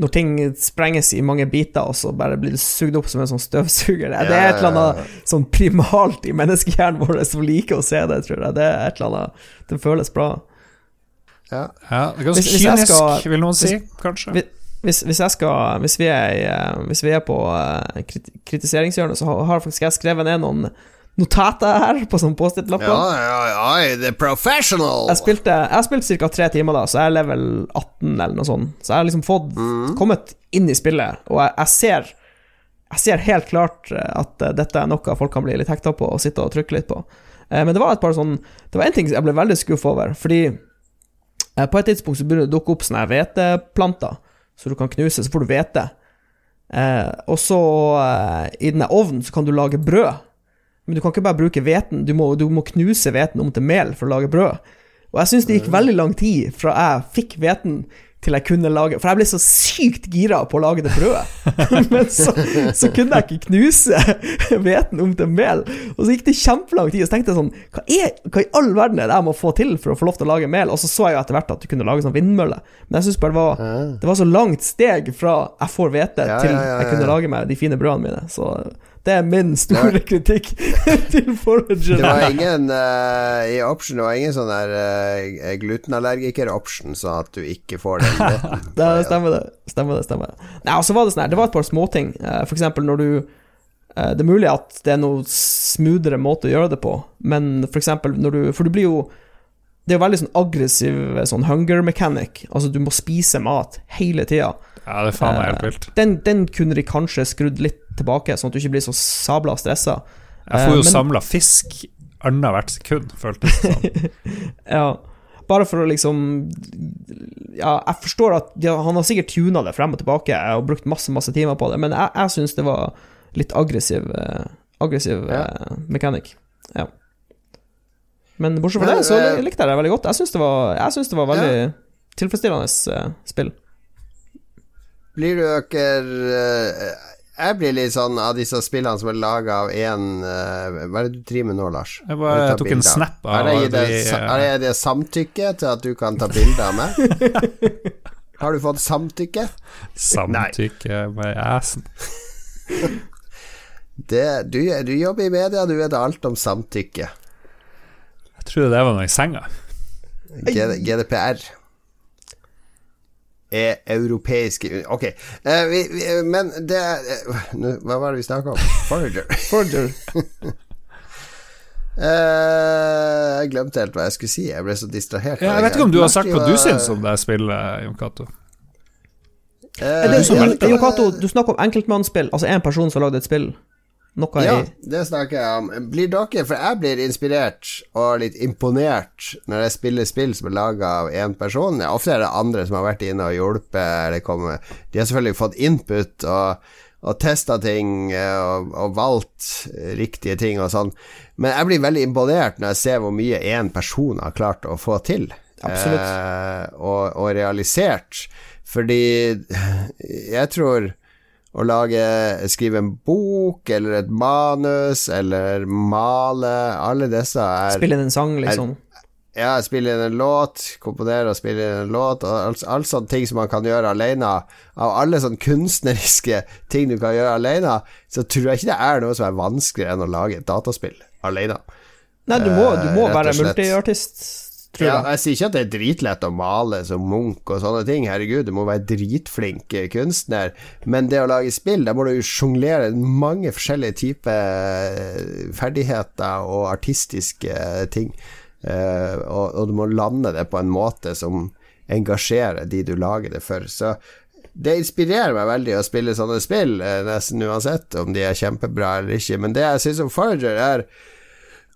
når ting sprenges i mange biter, og så bare blir det sugd opp som en sånn støvsuger. Det, det er et eller annet sånn primalt i menneskehjernen vår som liker å se det, tror jeg. Det er et eller annet Det føles bra. Ja. Ja, det ganske Hvis- hvis kynisk, skal- vil noen si, kanskje. hvis- Hvis, hvis jeg skal Hvis vi er, eh, hvis vi er på eh, krit kritiseringshjørnet, så har, har faktisk jeg skrevet ned noen notater her på sånn Post-It-lapper. Ja, ja, ja, the professional! Jeg spilte Jeg har spilt ca. tre timer, da så jeg er level 18 eller noe sånt. Så jeg har liksom fått kommet inn i spillet, og jeg, jeg ser Jeg ser helt klart eh, at eh, dette er noe folk kan bli litt hekta på og sitte og trykke litt på. Eh, Men det var et par sånn Det var en ting jeg ble veldig skuffa over, fordi på et tidspunkt så begynner det å dukke opp sånne hveteplanter, så du kan knuse, så får du hvete. Og så, i denne ovnen, så kan du lage brød. Men du kan ikke bare bruke hveten, du, må- du må knuse hveten om til mel for å lage brød. Og jeg syns det gikk veldig lang tid fra jeg fikk hveten til jeg kunne lage For jeg ble så sykt gira på å lage det brødet. <laughs> Men så, så kunne jeg ikke knuse hveten om til mel. Og så gikk det kjempelang tid, og så tenkte jeg sånn hva, er, hva i all verden er det jeg må få til for å få lov til å lage mel? Og så så jeg jo etter hvert at du kunne lage sånn vindmølle. Men jeg syns bare det var, det var så langt steg fra jeg får hvete, til jeg kunne lage meg de fine brødene mine. Så det er min store kritikk <laughs> til Forager. Det var ingen uh, i option Det var ingen sånn der uh, glutenallergiker-option, sånn at du ikke får den hveten. <laughs> Det stemmer det. Stemmer det, stemmer det. Nei, og så var det sånn her, det var et par småting. Uh, for eksempel når du uh, Det er mulig at det er noe smoothere måte å gjøre det på, men for eksempel når du For du blir jo Det er jo veldig sånn aggressiv eh, sånn hunger mechanic. Altså, du må spise mat hele tida. Ja, det er faen meg helt Eh, vilt. Den, den kunne de kanskje skrudd litt tilbake, sånn at du ikke blir så sabla stressa. Jeg får jo men- samla fisk annethvert sekund, føltes det som. <laughs> Ja, bare for å liksom Ja, jeg forstår at de, han har sikkert tuna det frem og tilbake og brukt masse, masse timer på det, men jeg, jeg syns det var litt aggressiv eh, Aggressiv Ja. eh, mechanic. Ja. Men bortsett fra det, så eh, likte jeg det veldig godt. Jeg syns det det var veldig tilfredsstillende eh, spill. Blir du dere eh, Jeg blir litt sånn av disse spillene som er laga av én Hva er det du driver med nå, Lars? Jeg bare jeg tok bilder. en snap av Er det, eh, er det samtykke til at du kan ta bilde av meg? <laughs> Har du fått samtykke? Samtykke med assen. <laughs> Det, du, du jobber i media, du vet alt om samtykke. Jeg trodde det var noe i senga. GDPR. Er europeiske Ok, eh, vi, vi, men det eh, nå, Hva var det vi snakka om? Forager. <laughs> Forager. <laughs> Eh, jeg glemte helt hva jeg skulle si. Jeg ble så distrahert. Ja, jeg vet ikke om du har sagt hva du syns om det spillet, Jon Cato. Eh, Cato, du snakker om enkeltmannsspill, altså én person som har lagd et spill. Noe Ja, i det snakker jeg om. Blir dere For jeg blir inspirert og litt imponert når jeg spiller spill som er laga av én person. Ofte er det andre som har vært inne og hjulpet. De har selvfølgelig fått input og, og testa ting eh, og, og valgt riktige ting og sånn. Men jeg blir veldig imponert når jeg ser hvor mye én person har klart å få til. Eh, og, og realisert. Fordi jeg tror å lage Skrive en bok eller et manus eller male Alle disse er Spille inn en sang, liksom. Ja, spille inn en låt, komponere og spille inn en låt, og alt, alt sånne ting som man kan gjøre alene. Av alle sånne kunstneriske ting du kan gjøre alene, så tror jeg ikke det er noe som er vanskeligere enn å lage et dataspill alene. Nei, du må, du må uh, være multiartist, tror Ja, jeg. sier ikke at det er dritlett å male som Munch og sånne ting, herregud, du må være dritflink eh, kunstner, men det å lage spill, da må du jo sjonglere mange forskjellige typer eh, ferdigheter og artistiske ting, Eh, og, og du må lande det på en måte som engasjerer de du lager det for. Så det inspirerer meg veldig å spille sånne spill, nesten uansett om de er kjempebra eller ikke, men det jeg syns om Forager, er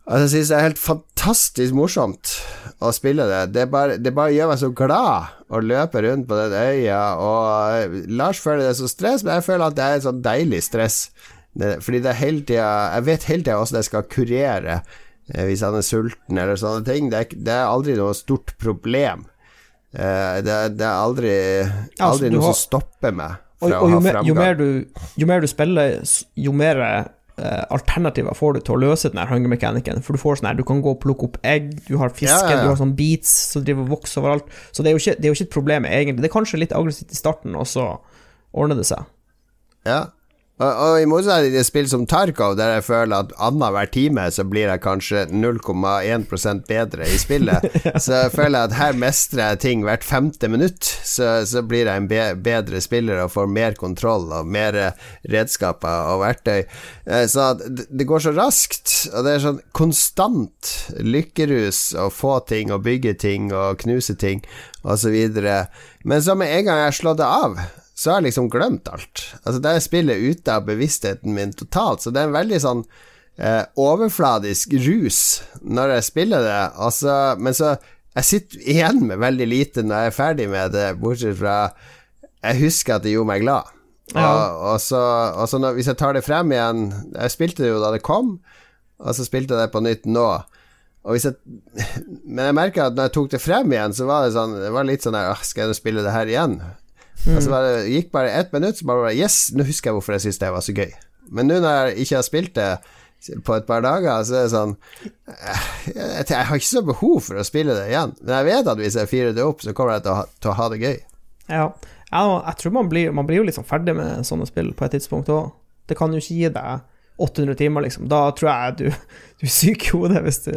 Altså, jeg synes det er helt fantastisk morsomt å spille det. Det, bare, det bare gjør meg så glad å løpe rundt på den øya. Og Lars føler det som stress, men jeg føler at det er et sånn deilig stress. Det, fordi det er hele tida Jeg vet hele tida hvordan jeg skal kurere eh, hvis han er sulten eller sånne ting. Det er, det er aldri noe stort problem. Eh, det, det er aldri, altså, aldri altså, noe har- som stopper meg Og, og jo, mer, jo, mer du, jo mer du spiller, jo mer alternativer får du til å løse den hunger-mekanikken. For du får sånn her, du kan gå og plukke opp egg, du har fiske, Ja, ja, ja. du har sånn beats som driver og vokser overalt. Så det er, ikke, det er jo ikke et problem, egentlig. Det er kanskje litt aggressivt i starten, og så ordner det seg. Ja. Og, og i motsetning til spill som Tarkov, der jeg føler at annenhver time så blir jeg kanskje 0,1% bedre i spillet, <laughs> så jeg føler jeg at her mestrer jeg ting hvert femte minutt. Så, så blir jeg en be bedre spiller og får mer kontroll og mer eh, redskaper og verktøy. Eh, Så det, det går så raskt, og det er sånn konstant lykkerus å få ting og bygge ting og knuse ting osv. Men så med en gang jeg slått det av så har jeg liksom glemt alt. Altså Det er spillet ute av bevisstheten min totalt, så det er en veldig sånn eh, overfladisk rus når jeg spiller det. Altså, men så Jeg sitter igjen med veldig lite når jeg er ferdig med det, bortsett fra Jeg husker at det gjorde meg glad. Ja. Og, og så, og så når, hvis jeg tar det frem igjen Jeg spilte det jo da det kom, og så spilte jeg det på nytt nå. Og hvis jeg, men jeg merka at når jeg tok det frem igjen, så var det sånn Det var litt sånn Skal jeg spille det her igjen? Og Altså bare, gikk bare ett minutt, så bare Yes, nå husker jeg hvorfor jeg syntes det var så gøy. Men nå når jeg ikke har spilt det på et par dager, så er det sånn eh, Jeg, jeg har ikke så behov for å spille det igjen. Men jeg vet at hvis jeg firer det opp, så kommer jeg til å ha, til å ha det gøy. Ja, ja jeg tror man blir, man blir jo liksom ferdig med sånne spill på et tidspunkt òg. Det kan jo ikke gi deg 800 timer, liksom. Da tror jeg du, du er syk i hodet hvis du,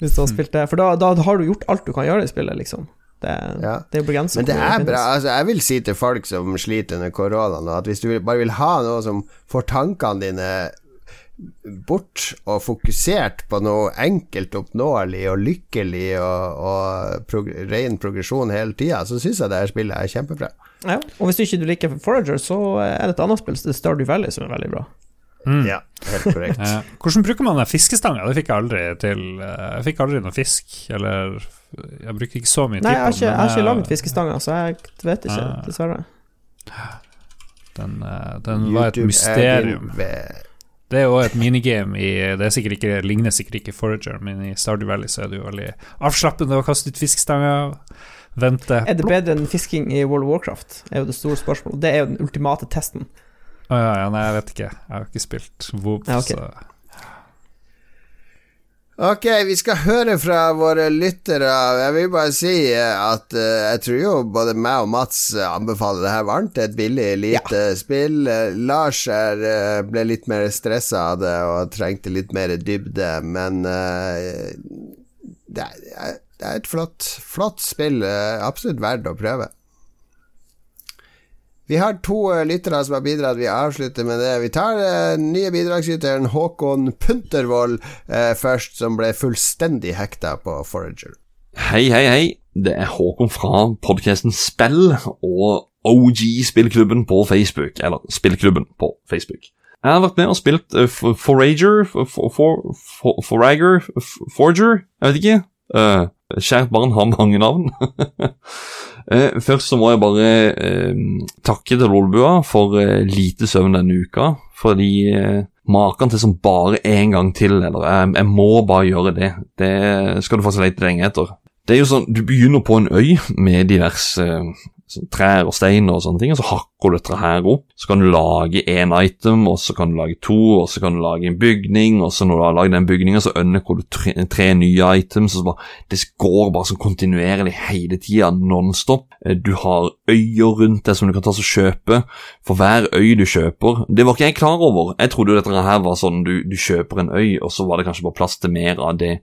hvis du har spilt det. For da, da har du gjort alt du kan gjøre i spillet, liksom. Det, Ja. det er begrenset. Men det er bra. Altså, jeg vil si til folk som sliter under koronaen, at hvis du bare vil ha noe som får tankene dine bort og fokusert på noe enkelt oppnåelig og lykkelig og, og prog ren progresjon hele tida, så syns jeg det her spillet er kjempebra. Ja, og hvis du ikke liker Forager, så er det et annet spill, Stardew Valley, som er veldig bra. Mm. Ja, helt korrekt. <laughs> Eh, hvordan bruker man den fiskestanga? Det fikk jeg aldri til. Eh, Jeg fikk aldri noe fisk, eller Jeg bruker ikke så mye Nei, tid jeg har på ikke, jeg har ikke men, laget fiskestanger, så jeg vet ikke, Ah. dessverre. Den, eh, den var et er mysterium. Det er jo et minigame i Det er sikkert ikke, ligner sikkert ikke Forager, men i Stardew Valley så er det jo veldig avslappende å kaste ut fiskestanger, vente Er det bedre enn fisking i World of Warcraft? er jo det store spørsmålet. Det er jo den ultimate testen. Å ja, ja, nei, jeg vet ikke. Jeg har ikke spilt WoW, Ja, ok. så Ok, vi skal høre fra våre lyttere. Jeg vil bare si eh, at eh, jeg tror jo både meg og Mats eh, anbefaler det her varmt. Det er et billig, lite spill. Eh, Lars er, eh, ble litt mer stressa av det og trengte litt mer dybde, men det, er, det er et flott, flott spill. Absolutt verdt å prøve. Vi har to eh, lyttere som har bidratt. Vi avslutter med det. Vi tar den nye bidragsyteren Håkon Puntervold eh, først, som ble fullstendig hekta på Forager. Hei, hei, hei. Det er Håkon fra podcasten Spill og OG Spillklubben på Facebook. Eller Spillklubben på Facebook. Jeg har vært med og spilt uh, Forager For- For- For- For- Forager Forger? Jeg vet ikke. Kjært barn har mange navn. <laughs> Eh, først så må jeg bare eh, takke til Lolbua for eh, lite søvn denne uka. Fordi eh, maken til som bare én gang til, eller jeg, jeg må bare gjøre det. Det skal du så lete lenge etter. Det er jo sånn, Du begynner på en øy med diverse eh, trær og steiner og sånne ting, og så hakker du dette her opp. Så kan du lage én item, og så kan du lage to, og så kan du lage en bygning, og så når du har lagd den bygningen, så ønsker du tre, tre nye items. og så bare, Det går bare sånn kontinuerlig hele tida, nonstop. Eh, Du har øyer rundt deg som du kan ta og kjøpe. For hver øy du kjøper Det var ikke jeg klar over. Jeg trodde jo dette her var sånn du, du kjøper en øy, og så var det kanskje bare plass til mer av det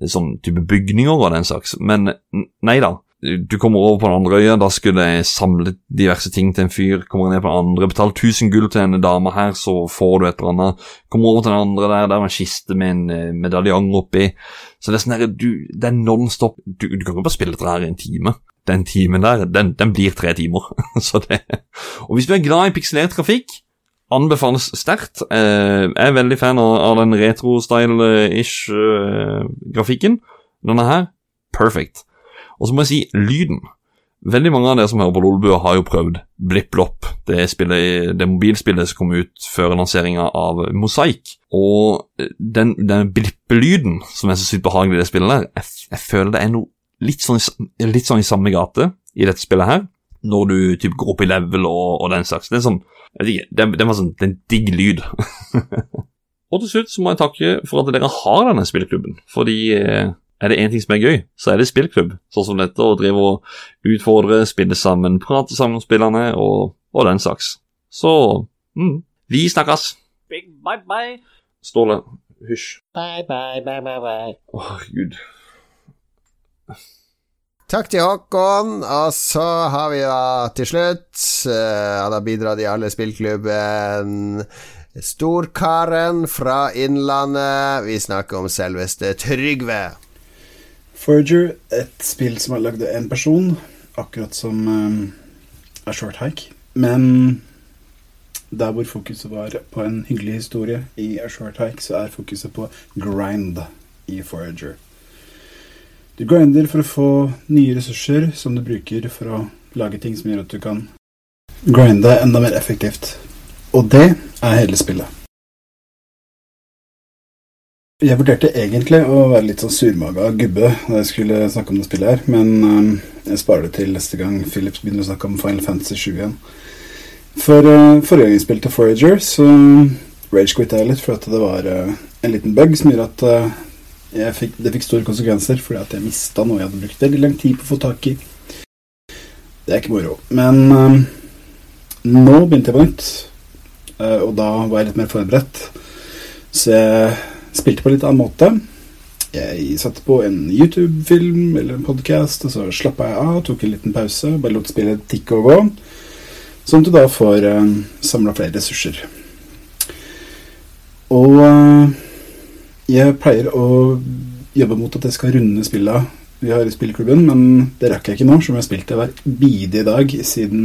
sånn type bygninger og den slags. Men nei da. Du kommer over på den andre øya, da skulle jeg samle diverse ting til en fyr. Kommer ned på den andre, betaler 1000 gull til en dame her, så får du et eller annet. Kommer over til den andre der, der var en kiste med en eh, medaljong oppi. Så det er sånn her, du, det er non-stop. Du, du kan ikke bare spille dette her i en time. Den timen der, den, den blir tre timer. <laughs> så det Og hvis du er glad i pikselert trafikk, anbefales sterkt. Eh, jeg er veldig fan av, den retro-style-ish eh. Denne her, perfect. Og så må jeg si lyden. Veldig mange av dere som hører på Lolbua, har jo prøvd Blipp-Blopp, det, det mobilspillet som kom ut før lanseringa av Mosaik. Og den, den blippelyden som er så sykt behagelig i det spillet der, jeg, jeg føler det er noe litt sånn, litt sånn i samme gate i dette spillet her, når du typ går opp i level og, og den slags. Det er sånn, jeg vet ikke, det, det var sånn, det er en digg lyd. <laughs> og til slutt så må jeg takke for at dere har denne spillklubben, fordi eh, er det én ting som er gøy, så er det spillklubb. Sånn som dette, å drive og utfordre, spille sammen, prate sammen om spillerne og, og den saks. Så mm, vi snakkes. Big bye bye. Ståle, hysj. Bye bye bye bye bye. Å, gud. Takk til Håkon, og så har vi da til slutt eh, Han har bidratt i alle spillklubben. Storkaren fra Innlandet. Vi snakker om selveste Trygve. Forager, et spill som er lagd av én person, akkurat som um, A Short Hike. Men der hvor fokuset var på en hyggelig historie i A Short Hike, så er fokuset på grind i Forager. Du grinder for å få nye ressurser som du bruker for å lage ting som gjør at du kan grinde enda mer effektivt. Og det er hele spillet. Jeg vurderte egentlig å være litt sånn surmaga gubbe da jeg skulle snakke om det spillet her, men jeg sparer det til neste gang Philips begynner å snakke om Final Fantasy 7 igjen. For øh, forrige gang jeg spilte Forager, så rage-quitta jeg litt for at det var øh, en liten bug som gjorde at jeg fikk, det fikk store konsekvenser fordi at jeg mista noe jeg hadde brukt veldig lang tid på å få tak i. Det er ikke moro. Men øhm, nå begynte jeg på nytt, og da var jeg litt mer forberedt. Så jeg spilte på en litt annen måte. Jeg satte på en YouTube-film eller en podkast, og så slappa jeg av, tok en liten pause, bare lot spillet tikke og gå. Sånn at du da får uh, samla flere ressurser. Og eh, jeg pleier å jobbe mot at jeg skal runde spilla vi har i spillklubben, men det rakk jeg ikke nå, som jeg har spilt det hver bidige dag siden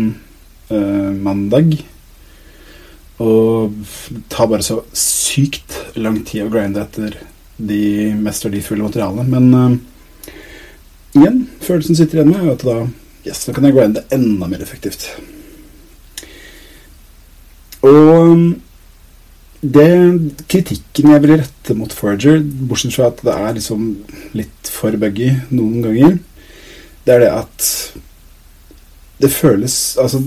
uh, mandag. Og det tar bare så sykt lang tid å grinde etter de mest verdifulle materialene. Men uh, igjen, følelsen sitter igjen med er at da Yes, nå kan jeg grinde enda mer effektivt. Og um, det kritikken jeg vil rette mot Forager, bortsett fra at det er liksom litt for buggy noen ganger, det er det at det føles Altså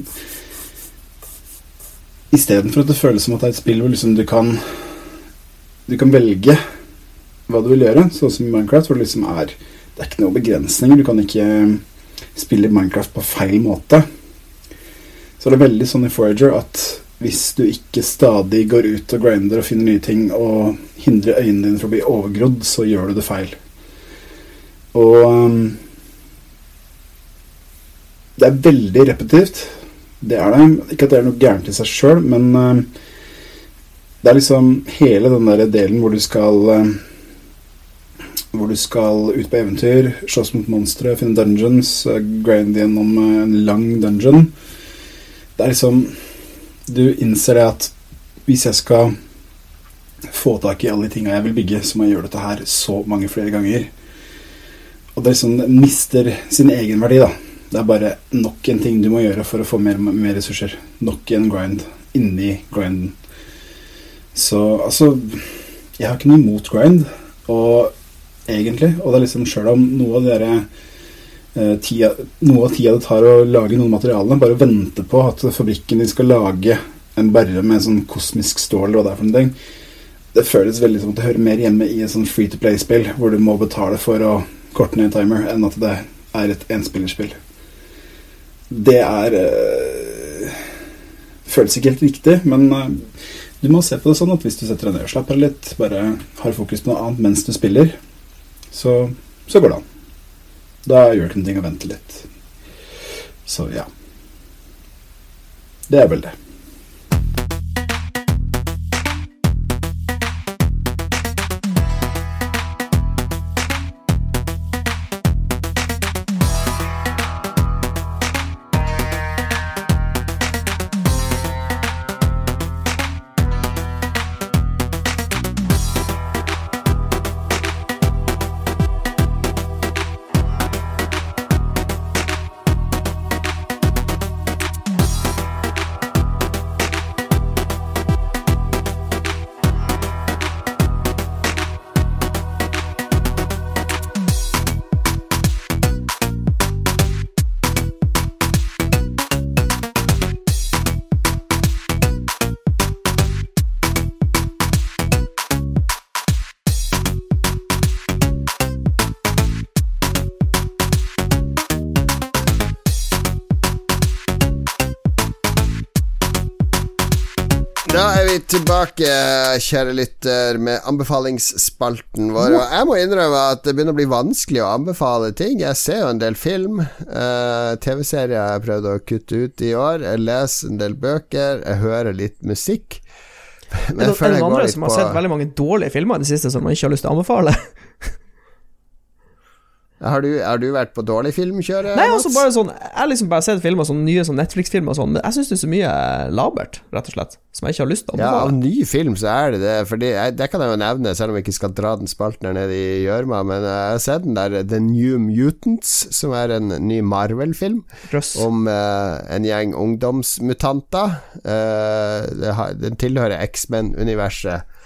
Istedenfor at det føles som at det er et spill hvor liksom du kan Du kan velge hva du vil gjøre, sånn som i Minecraft, hvor det liksom er Det er ikke noen begrensninger. Du kan ikke spille Minecraft på feil måte. Så det er veldig sånn i Forager at hvis du ikke stadig går ut og grinder og finner nye ting og hindrer øynene dine fra å bli overgrodd, så gjør du det feil. Og um, det er veldig repetitivt. Det er det. Ikke at det er noe gærent i seg sjøl, men um, det er liksom hele den der delen hvor du skal um, Hvor du skal ut på eventyr, slåss mot monstre, finne dungeons, uh, grinde gjennom en lang dungeon. Det er liksom Du innser det at hvis jeg skal få tak i alle de tinga jeg vil bygge, så må jeg gjøre dette her så mange flere ganger. Og det liksom mister sin egenverdi, da. Det er bare nok en ting du må gjøre for å få mer, mer ressurser. Nok en grind inni grinden. Så altså Jeg har ikke noe imot grind, og egentlig. Og det er liksom sjøl om noe av dere eh, tida, noe av tida det tar å lage noen materialene, bare vente på at fabrikken din skal lage en barre med sånn kosmisk stål og det er for noe. Det føles veldig som at det hører mer hjemme i et sånn free to play-spill, hvor du må betale for å korte ned en timer, enn at det er et enspillerspill. Det er øh, Føles ikke helt riktig, men øh, du må se på det sånn at hvis du setter deg ned og slapper av litt, bare har fokus på noe annet mens du spiller, så, så går det an. Da gjør det ikke noe å vente litt. Så ja. Det er vel det. Kjære lytter, med anbefalingsspalten vår. Og jeg må innrømme at det begynner å bli vanskelig å anbefale ting. Jeg ser jo en del film. Uh, TV-serier jeg har prøvd å kutte ut i år. Jeg leser en del bøker. Jeg hører litt musikk. Men jeg det, jeg er det noen andre som har sett veldig mange dårlige filmer i det siste som man ikke har lyst til å anbefale? Har du, har du vært på dårlig filmkjøre? Nei, altså bare sånn Jeg har liksom bare sett filmer, sånn nye sånn Netflix-filmer og sånn, men jeg syns det er så mye labert, rett og slett, som jeg ikke har lyst til å Ja, av ny film så er det det. for Det kan jeg jo nevne, selv om jeg ikke skal dra den spalten her ned i gjørma. Men jeg har sett den der The New Mutants, som er en ny Marvel-film. Om uh, en gjeng ungdomsmutanter. Uh, den tilhører X-Men-universet.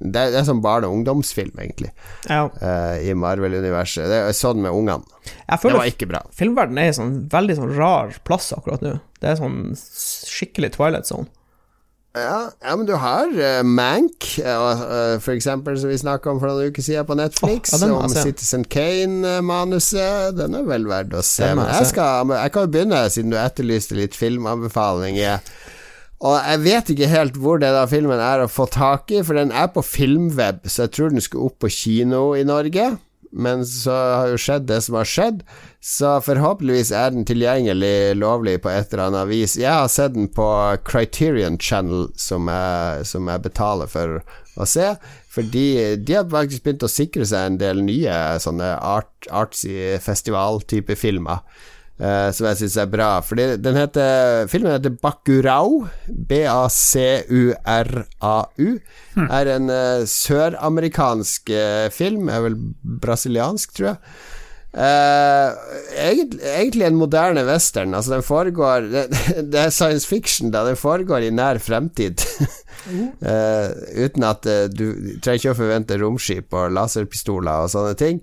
Det, det er sånn barne- og ungdomsfilm, egentlig, Ja. uh, i Marvel-universet. Det er sånn med ungene. Det var ikke bra. filmverdenen er i sånn veldig sånn rar plass akkurat nå. Det er sånn skikkelig Twilight Zone. Ja, ja, men du har uh, Mank, uh, uh, for eksempel, som vi snakka om for noen uker siden på Netflix. oh, ja, om. Citizen Kane-manuset. Den er vel verdt å se. Men jeg, skal, jeg kan jo begynne, siden du etterlyste litt filmanbefalinger. Og jeg vet ikke helt hvor denne filmen er å få tak i, for den er på Filmweb, så jeg tror den skulle opp på kino i Norge. Men så har jo skjedd det som har skjedd, så forhåpentligvis er den tilgjengelig lovlig på et eller annet vis. Jeg har sett den på Criterion Channel, som jeg, som jeg betaler for å se. Fordi de har faktisk begynt å sikre seg en del nye sånne art, artsy festivaltype filmer. Eh, som jeg syns er bra. Fordi den heter Filmen heter Bakurau. B-a-c-u-r-a-u. Er en uh, søramerikansk uh, film. Er vel brasiliansk, tror jeg. Egentlig, egentlig en moderne western. Altså den foregår det, <laughs> det er science fiction, da. Den foregår i nær fremtid. <laughs> Eh, uten at du trenger ikke å forvente romskip og laserpistoler og sånne ting.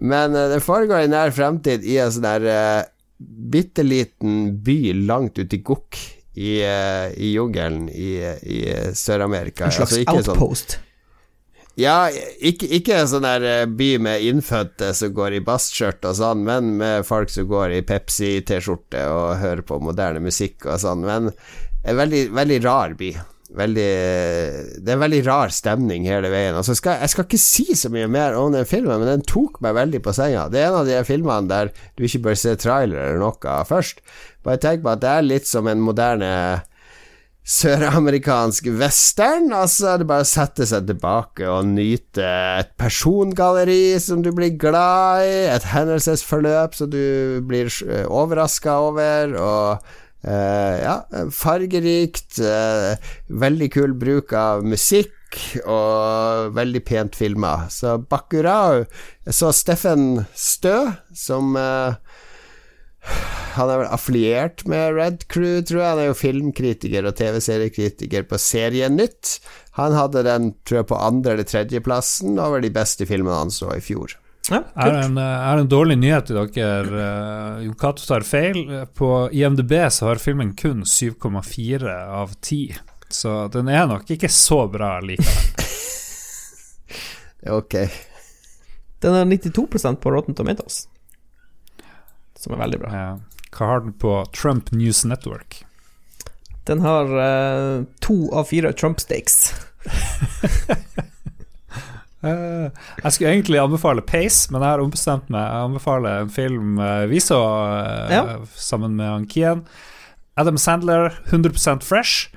Men uh, den foregår i nær fremtid i en sånn der uh, bitte liten by langt ute i Gokk. I, eh, i jungelen i, i Sør-Amerika. En slags Altså ikke sånn- outpost. ja, ikke, ikke en sånn der eh, by med innfødte som går i bastskjørt og sånn, men med folk som går i Pepsi-T-skjorte og hører på moderne musikk og sånn. Men en veldig, veldig rar by. Veldig Det er en veldig rar stemning hele veien. Altså skal, jeg skal ikke si så mye mer om den filmen, men den tok meg veldig på senga. Det er en av de filmene der du ikke bør se trailer eller noe først. Bare tenk på at det er litt som en moderne søramerikansk western. Altså, det er bare å sette seg tilbake og nyte et persongalleri som du blir glad i, et hendelsesforløp som du blir overraska over, og eh, ja, fargerikt. eh, veldig kul bruk av musikk. Og veldig pent filma. Så Bacurau Jeg så Steffen Stø, som uh, han er vel affiliert med Red Crew, tror jeg. Han er jo filmkritiker og TV-seriekritiker på Serienytt. Han hadde den, tror jeg, på andre- eller tredjeplassen over de beste filmene han så i fjor. Ja, er, har en, jeg en dårlig nyhet til dere. Eh, Jon Cato tar feil. På IMDb så har filmen kun 7,4 av 10. Så den er nok ikke så bra likevel. <laughs> Ok. Den er 92% på Rotten Tomatoes, som er veldig bra. Ja. Hva har den på Trump News Network? Den har uh, to av fire Trump-stakes. Eh, <laughs> jeg skulle egentlig anbefale Pace, men jeg har ombestemt meg. Jeg anbefaler en film eh, vi så eh, Ja. sammen med han Kian. Adam Sandler, 100% fresh.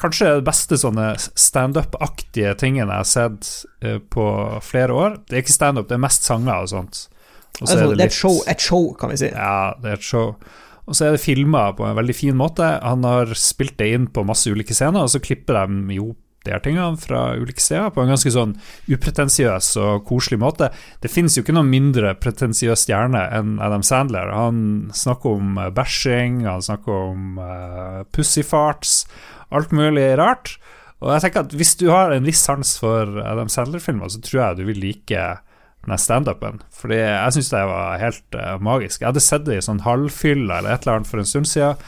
Kanskje det beste sånne standup-aktige tingene jeg har sett eh, på flere år. Det er ikke standup, det er mest sanger og sånt. Og Det er, sånn, det er et, show, et show, kan vi si. ja, det er et show. Og så er det filma på en veldig fin måte. Han har spilt det inn på masse ulike scener, og så klipper de jo de her tingene fra ulike steder på en ganske sånn upretensiøs og koselig måte. Det finnes jo ikke noen mindre pretensiøs stjerne enn Adam Sandler. Han snakker om eh, bæsjing, han snakker om uh, pussyfarts, alt mulig rart. Og jeg tenker at hvis du har en viss sans for Adam Sandler-filmer, så tror jeg du vil like denne standupen. Fordi jeg syns det var helt uh, magisk. Jeg hadde sett det i sånn halvfylla eller et eller annet for en stund siden,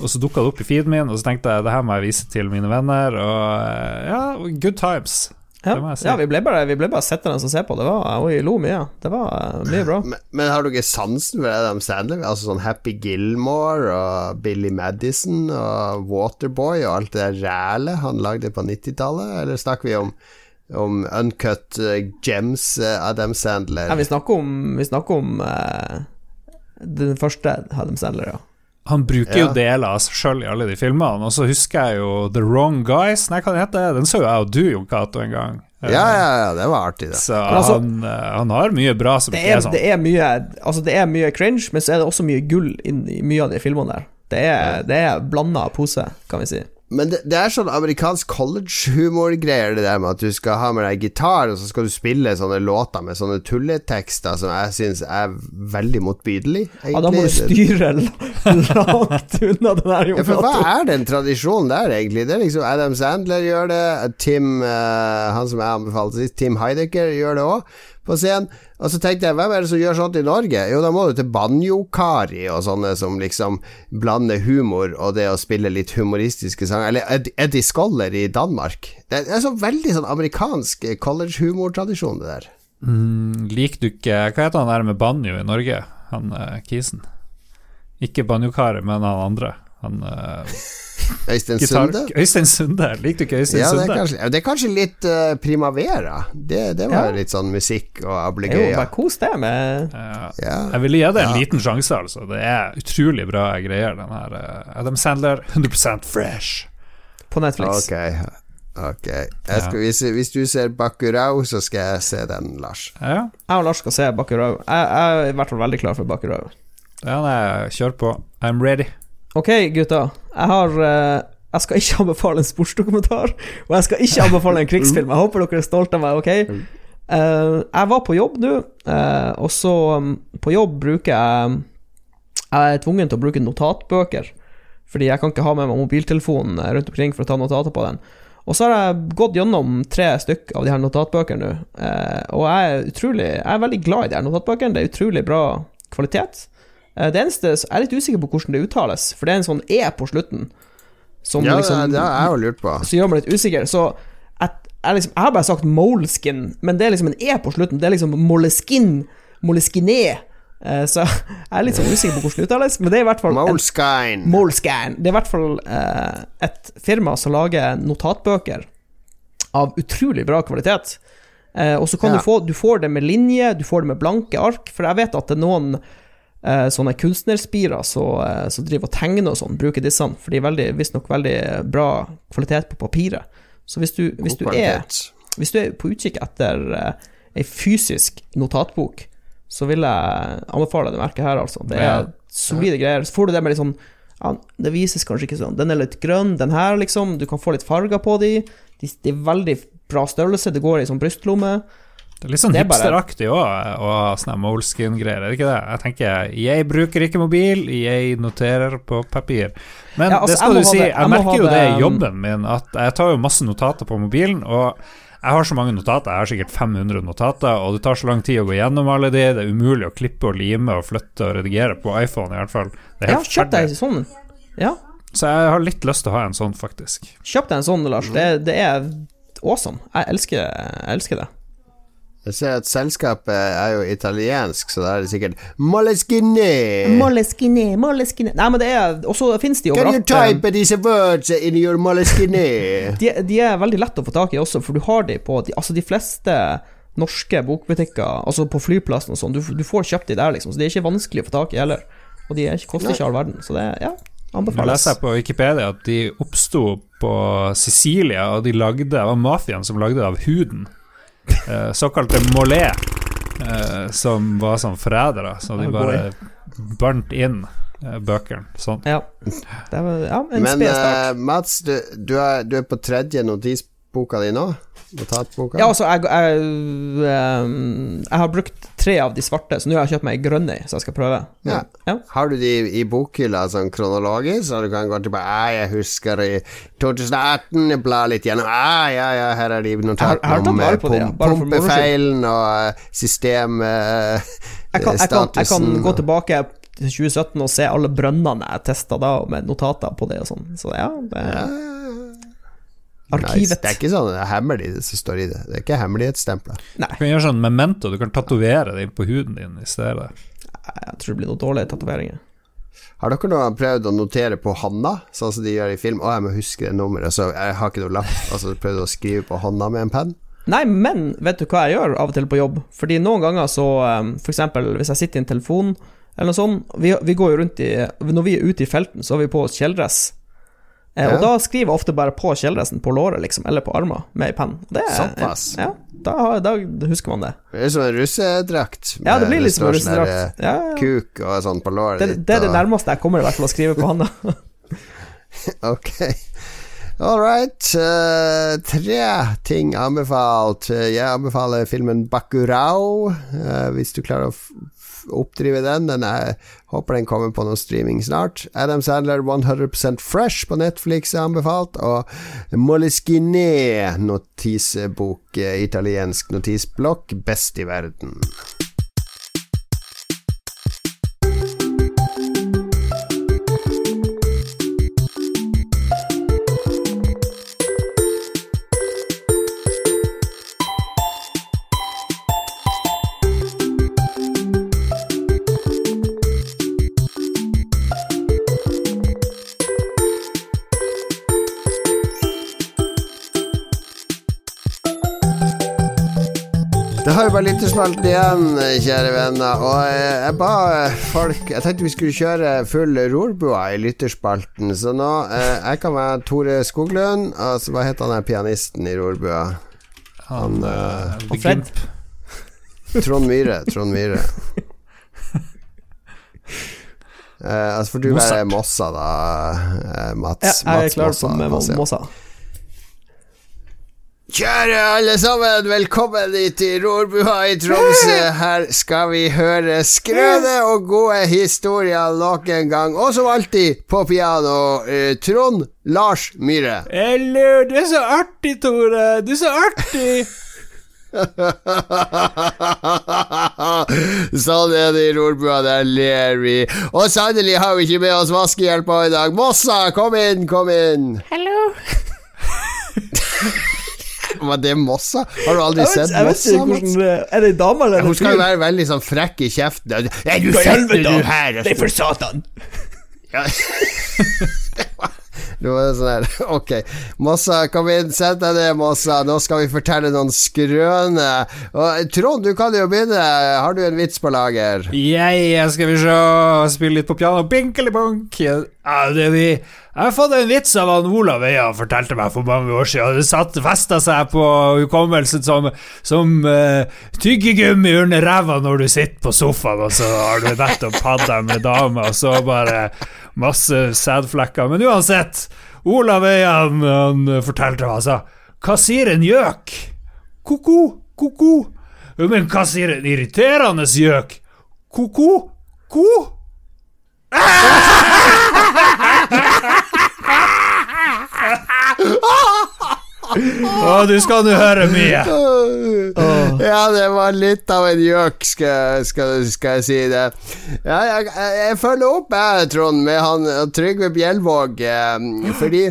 og så dukka det opp i feeden min, og så tenkte jeg det her må jeg vise til mine venner, og eh, ja, good times. Ja, si. ja vi ble bare, vi ble bare sittende og se på. Det var, og vi lo mye. Det var eh, mye bra. Men, men har du ikke sansen for Adam Sandler? Altså sånn Happy Gilmore og Billy Madison og Waterboy og alt det der rælet han lagde på 90-tallet? Eller snakker vi om, om uncut eh, gems Adam Sandler? Ja, vi snakker om, vi snakker om uh, den første Adam Sandler, ja. Han bruker Ja. jo deler av seg sjøl i alle de filmene, og så husker jeg jo The Wrong Guys. Nei, hva det heter Den så jo jeg og du, Jon Cato, en gang. Ja, ja, ja, det var artig, det. Så altså- han, eh, han har mye bra som Det ikke er, er sånn. det er mye Altså, det er mye cringe, men så er det også mye gull i mye av de filmene der. Det er, det er blanda pose, kan vi si. Men det, det er sånn amerikansk college-humorgreier, det der med at du skal ha med deg gitar, og så skal du spille sånne låter med sånne tulletekster som jeg syns er veldig motbydelig, egentlig. Ja, da må du styre langt unna den her Ja, for hva er den tradisjonen der, egentlig? Det er liksom Adam Sandler gjør det, Tim eh, Han som jeg anbefalte sist, Tim Heidecker gjør det òg, på scenen. Og så tenkte jeg, hvem er det som gjør sånt i Norge? Jo, da må du til Banjo-Kari og sånne som liksom blander humor og det å spille litt humoristiske sanger. Eller Eddie Scholler i Danmark. Det er så veldig sånn amerikansk eh, college-humortradisjon, det der. Mm, liker du ikke Hva heter han der med banjo i Norge? Han uh, Kisen. Ikke banjokare, men han andre. Han uh, <laughs> Øystein gitar... Sunde? Øystein Sunde. Likte du ikke Øystein Ja, det er Sunde? kanskje, det er kanskje litt uh, Primavera. Det, det var Ja. litt sånn musikk og Jo, bare kos deg med Ja. Ja. Jeg ville gi det en Ja. liten sjanse, altså. Det er utrolig bra greier, den her eh, Adam Sandler. 100% fresh. på Netflix. Ok, ok. Jeg skal, hvis, hvis du ser Bakurau, så skal jeg se den, Lars. Ja, Jeg og Lars skal se Bakurau. Jeg, jeg er i hvert fall veldig klar for Bakurau. ja nei, kjør på. I'm ready. Ok, gutta. Jeg har uh, Jeg skal ikke <laughs> anbefale en sportsdokumentar, og jeg skal ikke anbefale en krigsfilm. Jeg håper dere er stolte av meg, ok? Uh, jeg var på jobb nå, uh, og så um, På jobb bruker jeg Jeg er tvungen til å bruke notatbøker, fordi jeg kan ikke ha med meg mobiltelefonen rundt omkring for å ta notater på den. Og så har jeg gått gjennom tre stykk av de her notatbøkene nå, og jeg er utrolig Jeg er veldig glad i de her notatbøkene. Det er utrolig bra kvalitet. Eh, Det eneste Jeg er litt usikker på hvordan det uttales, for det er en sånn E på slutten. Som Ja, liksom det, har jeg jo lurt på. Så gjør meg litt usikker. Så jeg, jeg, liksom, jeg har bare sagt moleskin, men det er liksom en E på slutten. Det er liksom moleskin, moleskiné. Eh, så <laughs> jeg er litt sånn usikker på hvordan det uttales, men det er i hvert fall Moleskine. Moleskine. Det er i hvert fall eh, et firma som lager notatbøker av utrolig bra kvalitet. Og så kan Ja. du få Du får det med linje, du får det med blanke ark, for jeg vet at det er noen sånne kunstnerspirer som så, så driver og tegner og sånn, bruker disse, for de er visstnok veldig bra kvalitet på papiret. Så hvis du, hvis du er hvis du er på utkikk etter uh, ei fysisk notatbok, så vil jeg anbefale det merket her, altså. Det er Ja. solide greier. Så får du det med litt sånn ja, Det vises kanskje ikke sånn. Den er litt grønn, den her, liksom. Du kan få litt farger på de. De, de er veldig bra størrelse. Det går i sånn brystlomme. Det er litt sånn er hipsteraktig òg, å ha sånne moleskin-greier, er det ikke det? Jeg tenker, jeg bruker ikke mobil, jeg noterer på papir. Men Ja, altså, det skal du si, det- jeg, jeg merker jo det i um, jobben min, at jeg tar jo masse notater på mobilen, og jeg har så mange notater, jeg har sikkert 500 notater, og det tar så lang tid å gå gjennom alle de, det er umulig å klippe og lime og flytte og redigere på iPhone, i hvert fall. Det er Ja, kjøpt kjøp deg sånn. Ja, Så jeg har litt lyst til å ha en sånn, faktisk. kjøp deg en sånn, Lars. Det, det er awesome. Jeg elsker, jeg elsker det. Jeg ser at selskapet er jo italiensk, så da er det sikkert Moleskine. Moleskine, moleskine Nei, men det er Og så finnes de Can you eh, type these words in your moleskine? <laughs> de, de er veldig lett å få tak i også, for du har de på de, Altså, de fleste norske bokbutikker, altså på flyplassen og sånn, du, du får kjøpt de der, liksom, så de er ikke vanskelig å få tak i heller. Og de er, ikke- koster ikke all verden, så det ja, anbefales. Jeg leser på Wikipedia at de oppsto på Sicilia, og de lagde, det var mafiaen som lagde det av huden. Eh, såkalte molé, eh, som var sånn forrædere, så de bare bandt inn eh, bøkene. Sånn. Ja. Det var ja, en Men eh. Mats, du, du, er, du er på tredje notisboka di nå? Notatboka? Ja, altså, jeg, jeg, ehm, jeg har brukt tre av de svarte, så nå har jeg kjøpt meg ei grønn ei, så jeg skal prøve. Ja. Ja. Har du de i bokhylla sånn kronologisk, så du kan gå tilbake Jeg husker i 2018, bla litt gjennom Ja, ja, her er de notatene om eh, ja, pum- pumpefeilen og systemstatusen. system eh, Jeg kan, jeg, jeg kan gå tilbake til 2017 og se alle brønnene jeg testa da, med notater på det og sånn. Så ja, det, Arkivet. Det er ikke sånn hemmelig, det som står i det. Det er ikke hemmelighetsstempla. Du kan gjøre sånn memento, du kan tatovere det inn på huden din i stedet. Jeg tror det blir noen dårlige tatoveringer. Har dere noen prøvd å notere på hånda, sånn som de gjør i film? Å, jeg må huske det nummeret, så jeg har ikke noe lapp. <laughs> Altså prøvd å skrive på hånda med en penn? Nei, men vet du hva jeg gjør av og til på jobb? Fordi noen ganger så F.eks. For eksempel hvis jeg sitter i en telefon eller noe sånt Vi, vi går jo rundt i Når vi er ute i felten, så har vi på oss kjeledress. Eh, Ja. Og da skriver jeg ofte bare på kjeledressen på låret, liksom, eller på armen, med ei penn. Såpass? Ja, da, har- da husker man det. Det er som en russedrakt. Ja, det blir litt som en sånn russedrakt. Ja, ja. eh, Kuk og sånn på låret Det, ditt. det er det nærmeste jeg kommer i hvert fall å skrive på handa. <laughs> Ok. All right. Uh, tre ting anbefalt. Eh, Jeg anbefaler filmen Bakurao, uh, hvis du klarer å oppdrive den. den er, håper den kommer på noe streaming snart. Adam Sandler 100% Fresh på Netflix er anbefalt. Og Moleskine, notisebok, eh, italiensk notisblokk, best i verden. Bare lytterspalten igjen, kjære venner. Og jeg ba folk Jeg tenkte vi skulle kjøre full rorbua i lytterspalten, så nå eh, Jeg kan være Tore Skoglund. Altså, hva heter han der pianisten i rorbua? Han han uh, Fred. Trond Myhre. Trond Myhre. uh, <laughs> altså får du Mozart. være Mossa, da, Mats. Ja, jeg er Mats klar Mossa, med Mossa. Kjære alle sammen, velkommen hit til Rorbua i Tromsø. Her skal vi høre skrøne og gode historier nok en gang. Og som alltid, på piano, eh, Trond Lars Myhre. Eller, du er så artig, Tore! Du er så artig! <laughs> sånn er det i Rorbua, der ler vi. Og sannelig har vi ikke med oss vaskehjelpa i dag. Mossa, kom inn, kom inn. Hello. <laughs> <laughs> Var det Mossa? Har du aldri Jeg vet, sett jeg vet Mossa? ikke hvordan det- Er det ei dame eller Hun skal jo være veldig sånn frekk i kjeften. Er du selve du her? Det er for satan! <laughs> Ja. Det var sånn her Ok, Mossa, kom inn, sett deg ned, Mossa. Nå skal vi fortelle noen skrøner. Og Trond, du kan jo begynne. Har du en vits på lager? Jeg skal vi se Spille litt på piano. Binkelibonk. Ja, det vi Jeg fått en vits av han Olav han fortalte meg for mange år siden. Det satt festa seg på hukommelsen som, som uh, tyggegummi under ræva når du sitter på sofaen, og så har du nettopp hatt deg med dame, og så bare masse sædflekker. Men uansett, Olav Eia han, han fortalte meg, altså Hva sier en gjøk? Ko-ko, ko-ko. Men hva sier en irriterende gjøk? Ko-ko, ko? Ah! <laughs> Å, du skal nå høre mye. Ja, det var litt av en gjøk, skal, skal, skal jeg si det. Ja, jeg, jeg, følger opp, jeg, Trond, med han Trygve Bjelvåg, eh, fordi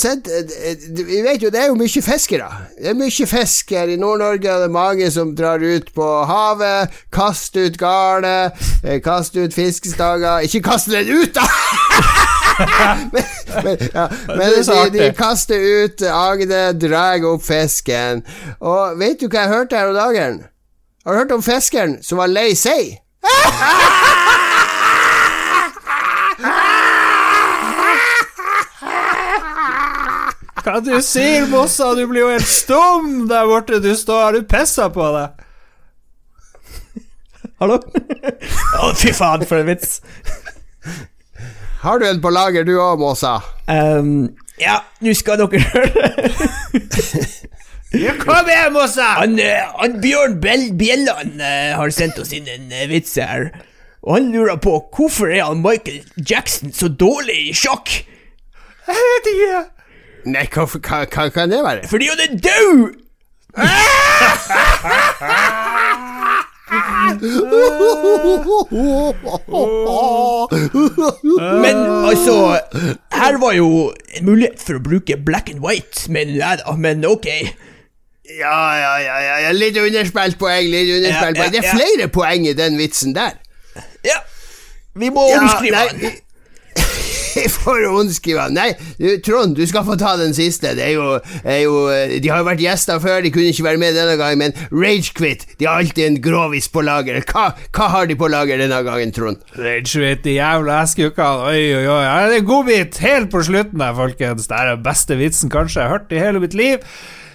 sett, eh, Vi vet jo det er jo mye fiskere. Det er mye fisk her i Nord-Norge. og Det er mange som drar ut på havet, kaster ut garnet, eh, kaster ut fiskestanger Ikke kaste den ut, da! <laughs> men men, ja, men er de, de kaster ut Agne, drar opp fisken. Og vet du hva jeg hørte her om dagen? Har du hørt om fiskeren som var lei seg? Hva du sier, Mossa? Du blir jo helt stum der borte. Du står Har du pissa på deg? Hallo? Å, fy faen, for en vits. Har du en på lager, du òg, Måsa? Um, ja, nå skal dere høre. <laughs> Ja, kom igjen, Måsa! Han, eh, han Bjørn Bjelland eh, har sendt oss inn en eh, vits her. Og han lurer på hvorfor er han Michael Jackson så dårlig i sjakk? Jeg vet ikke. Nei, hva, hva, hva kan det være? Fordi han er død! <laughs> <laughs> Men altså Her var jo en mulighet for å bruke black and white, men, men ok. Ja, ja, ja, ja. Litt underspilt poeng, litt underspilt poeng. Det er flere poeng i den vitsen der. Ja. Vi må omskrive den. <laughs> For å ondskrive Nei, Trond, du skal få ta den siste. Det er jo, er jo De har jo vært gjester før, de kunne ikke være med denne gangen, men Ragequit De har alltid en grovis på lager. Hva, hva har de på lager denne gangen, Trond? Ragequit, de jævla eskeukkene. Oi, oi, oi. Her er det godbit helt på slutten her, folkens. Det er den beste vitsen kanskje jeg har hørt i hele mitt liv.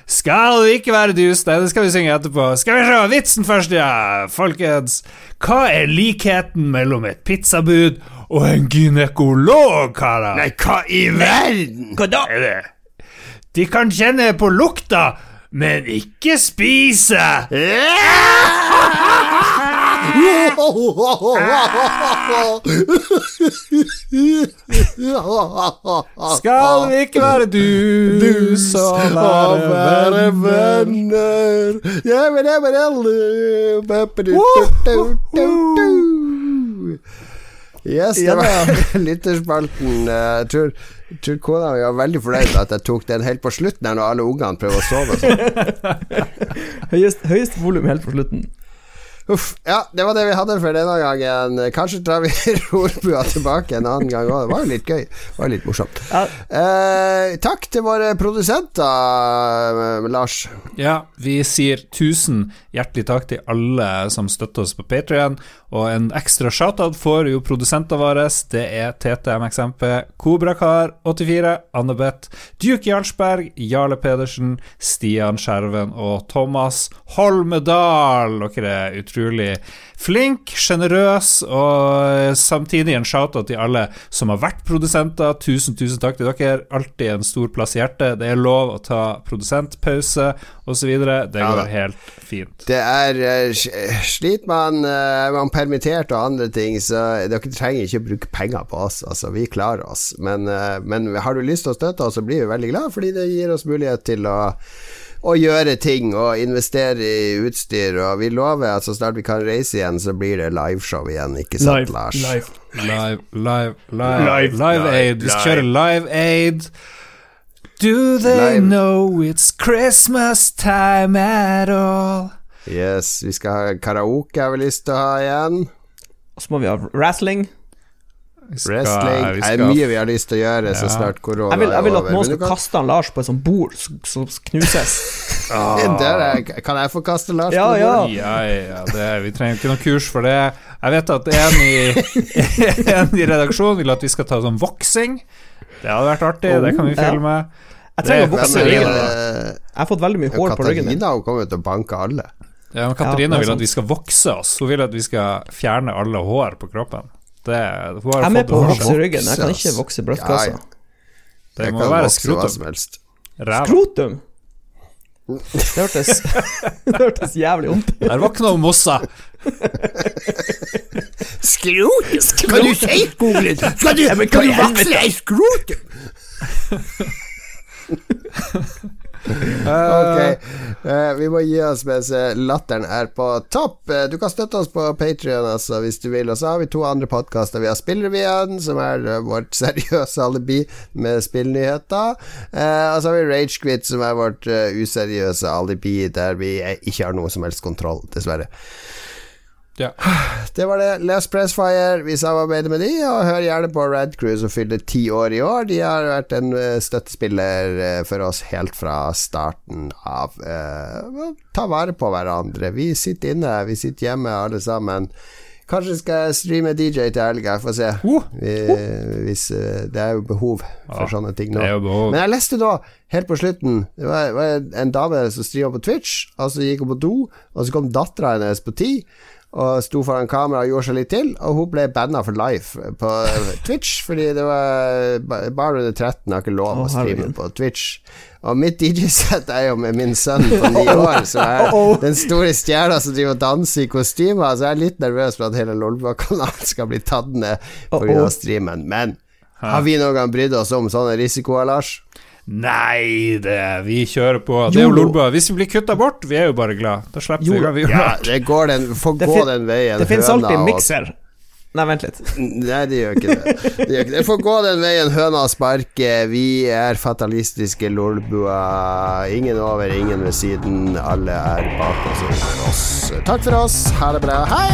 Skal du ikke være dus? Nei, det skal vi synge etterpå. Skal vi se, vitsen først, ja. Folkens, hva er likheten mellom et pizzabud og en gynekolog, karer? Nei, hva i verden? Hva da? Er det? De kan kjenne på lukta, men ikke spise. <laughs> <laughs> Skal vi ikke være dus og være venner? Ja, men jeg vil, alle. Yes, det var <laughs> lytterspalten. Eh, Jeg tror, tror kona mi var veldig fornøyd med at jeg tok den helt på slutten her når alle ungene prøver å sove. Sånn. <laughs> Høyest, høyest volum helt på slutten. Uff. Ja, det var det vi hadde for denne gangen. Kanskje tar vi <laughs> Rorbua tilbake en annen gang òg. Det var jo litt gøy. Det var litt morsomt. Ja. Eh, takk til våre produsenter, eh, Lars. Ja, vi sier tusen hjertelig takk til alle som støtter oss på Patrion. Og en ekstra shoutout får jo produsentene våre. Det er TTMXMP, Kobrakar84, Annebeth, Duke Jarlsberg, Jarle Pedersen, Stian Skjerven og Thomas Holmedal. Dere er utrolig flink, sjenerøs, og samtidig en shoutout til alle som har vært produsenter. Tusen, tusen takk til dere. Alltid en stor plass i hjertet. Det er lov å ta produsentpause osv. Det går ja, helt fint. Det er eh, Sliter man, eh, man permittert og andre ting, så dere trenger ikke å bruke penger på oss. Altså, vi klarer oss. Men, eh, men har du lyst til å støtte oss, så blir vi veldig glad, fordi det gir oss mulighet til å å gjøre ting og investere i utstyr, og vi lover at så snart vi kan reise igjen, så blir det liveshow igjen, ikke sant, Live, Lars? live. Live, live, live, Live, live Aid. Vi skal kjøre Live Aid. Do they Live. know it's Christmas time at all? Yes, vi skal ha karaoke, har vi lyst til å ha igjen. Og så må vi ha wrestling. Skal- Wrestling er mye vi har lyst til å gjøre så snart korona Jeg vil, jeg vil at er noen skal kan- kaste han Lars på et sånt bord som knuses. <laughs> Der er, kan jeg få kaste Lars Ja, på ja. bordet? Ja, ja, det, vi trenger ikke noe kurs for det. Jeg vet at en i, <laughs> en i redaksjonen vil at vi skal ta sånn voksing. Det hadde vært artig, det kan vi filme. ja. Jeg trenger å vokse er ryggen. Jeg har fått veldig mye hår på ryggen. Katarina kommer til å banke alle. Ja, men Katarina Ja, er vil at vi skal vokse oss. Hun vil at vi skal fjerne alle hår på kroppen. Det, hun har Jeg er med på å vokse ryggen. Jeg kan ikke vokse brystkassa. Ja, ja. Det Jeg må være skrotum. helst. Ræva. Skrotum! Det hørtes, <laughs> det hørtes jævlig vondt ut. Der våkna hun Mossa. Skrotum? Kan du si skogen? Skal du, kan du vaksle ei skrotum? <laughs> Ok, eh, vi må gi oss mens eh, latteren er på topp. Eh, du kan støtte oss på Patrion altså, hvis du vil. Og så har vi to andre podkaster. Vi har Spillrevyen, som er eh, vårt <laughs> seriøse alibi med spillnyheter. Eh, og så har vi Ragequit, som er vårt eh, useriøse alibi, der vi eh, ikke har noe som helst kontroll, dessverre. Ja. <sighs> Det var det. Les Pressfire. Vi samarbeider med de, og hør gjerne på Red Crew, som fyller ti år i år. De har vært en eh, støttespiller eh, for oss helt fra starten av. eh, ta vare på hverandre. Vi sitter inne, vi sitter hjemme alle sammen. Kanskje skal jeg streame DJ til helga, får se. Uh, Vi, hvis eh, Det er jo behov for Ja, sånne ting nå. Men jeg leste da, helt på slutten Det var, var en dame som streama på Twitch, og så gikk hun på do, og så kom dattera hennes på ti. Og sto foran kamera og gjorde seg litt til, og hun ble banna for life på Twitch. <laughs> Fordi det var ba- barn under 13 har ikke lov Å, streame på Twitch. Og mitt DJ-sett er jo med min sønn på ni <laughs> år, som er den store stjerna som driver og danser i kostymer. Så jeg er litt nervøs for at hele Lolbua-kanalen skal bli tatt ned pga. Streamen. Men har vi noen gang brydd oss om sånne risikoer, Lars? Nei, det, vi kjører på. Det er jo. Lolbua. Hvis vi blir kutta bort, vi er jo bare glad. Da slipper vi hva vi gjør. Ja, det går den, får Det gå den veien. Det finnes alltid en mikser. Nei, vent litt. Nei, det gjør ikke det. Det, gjør ikke det. det får gå den veien høna sparker. Vi er fatalistiske lolbua. Ingen over, ingen ved siden. Alle er bak oss og under oss. Takk for oss. Ha det bra. Hei!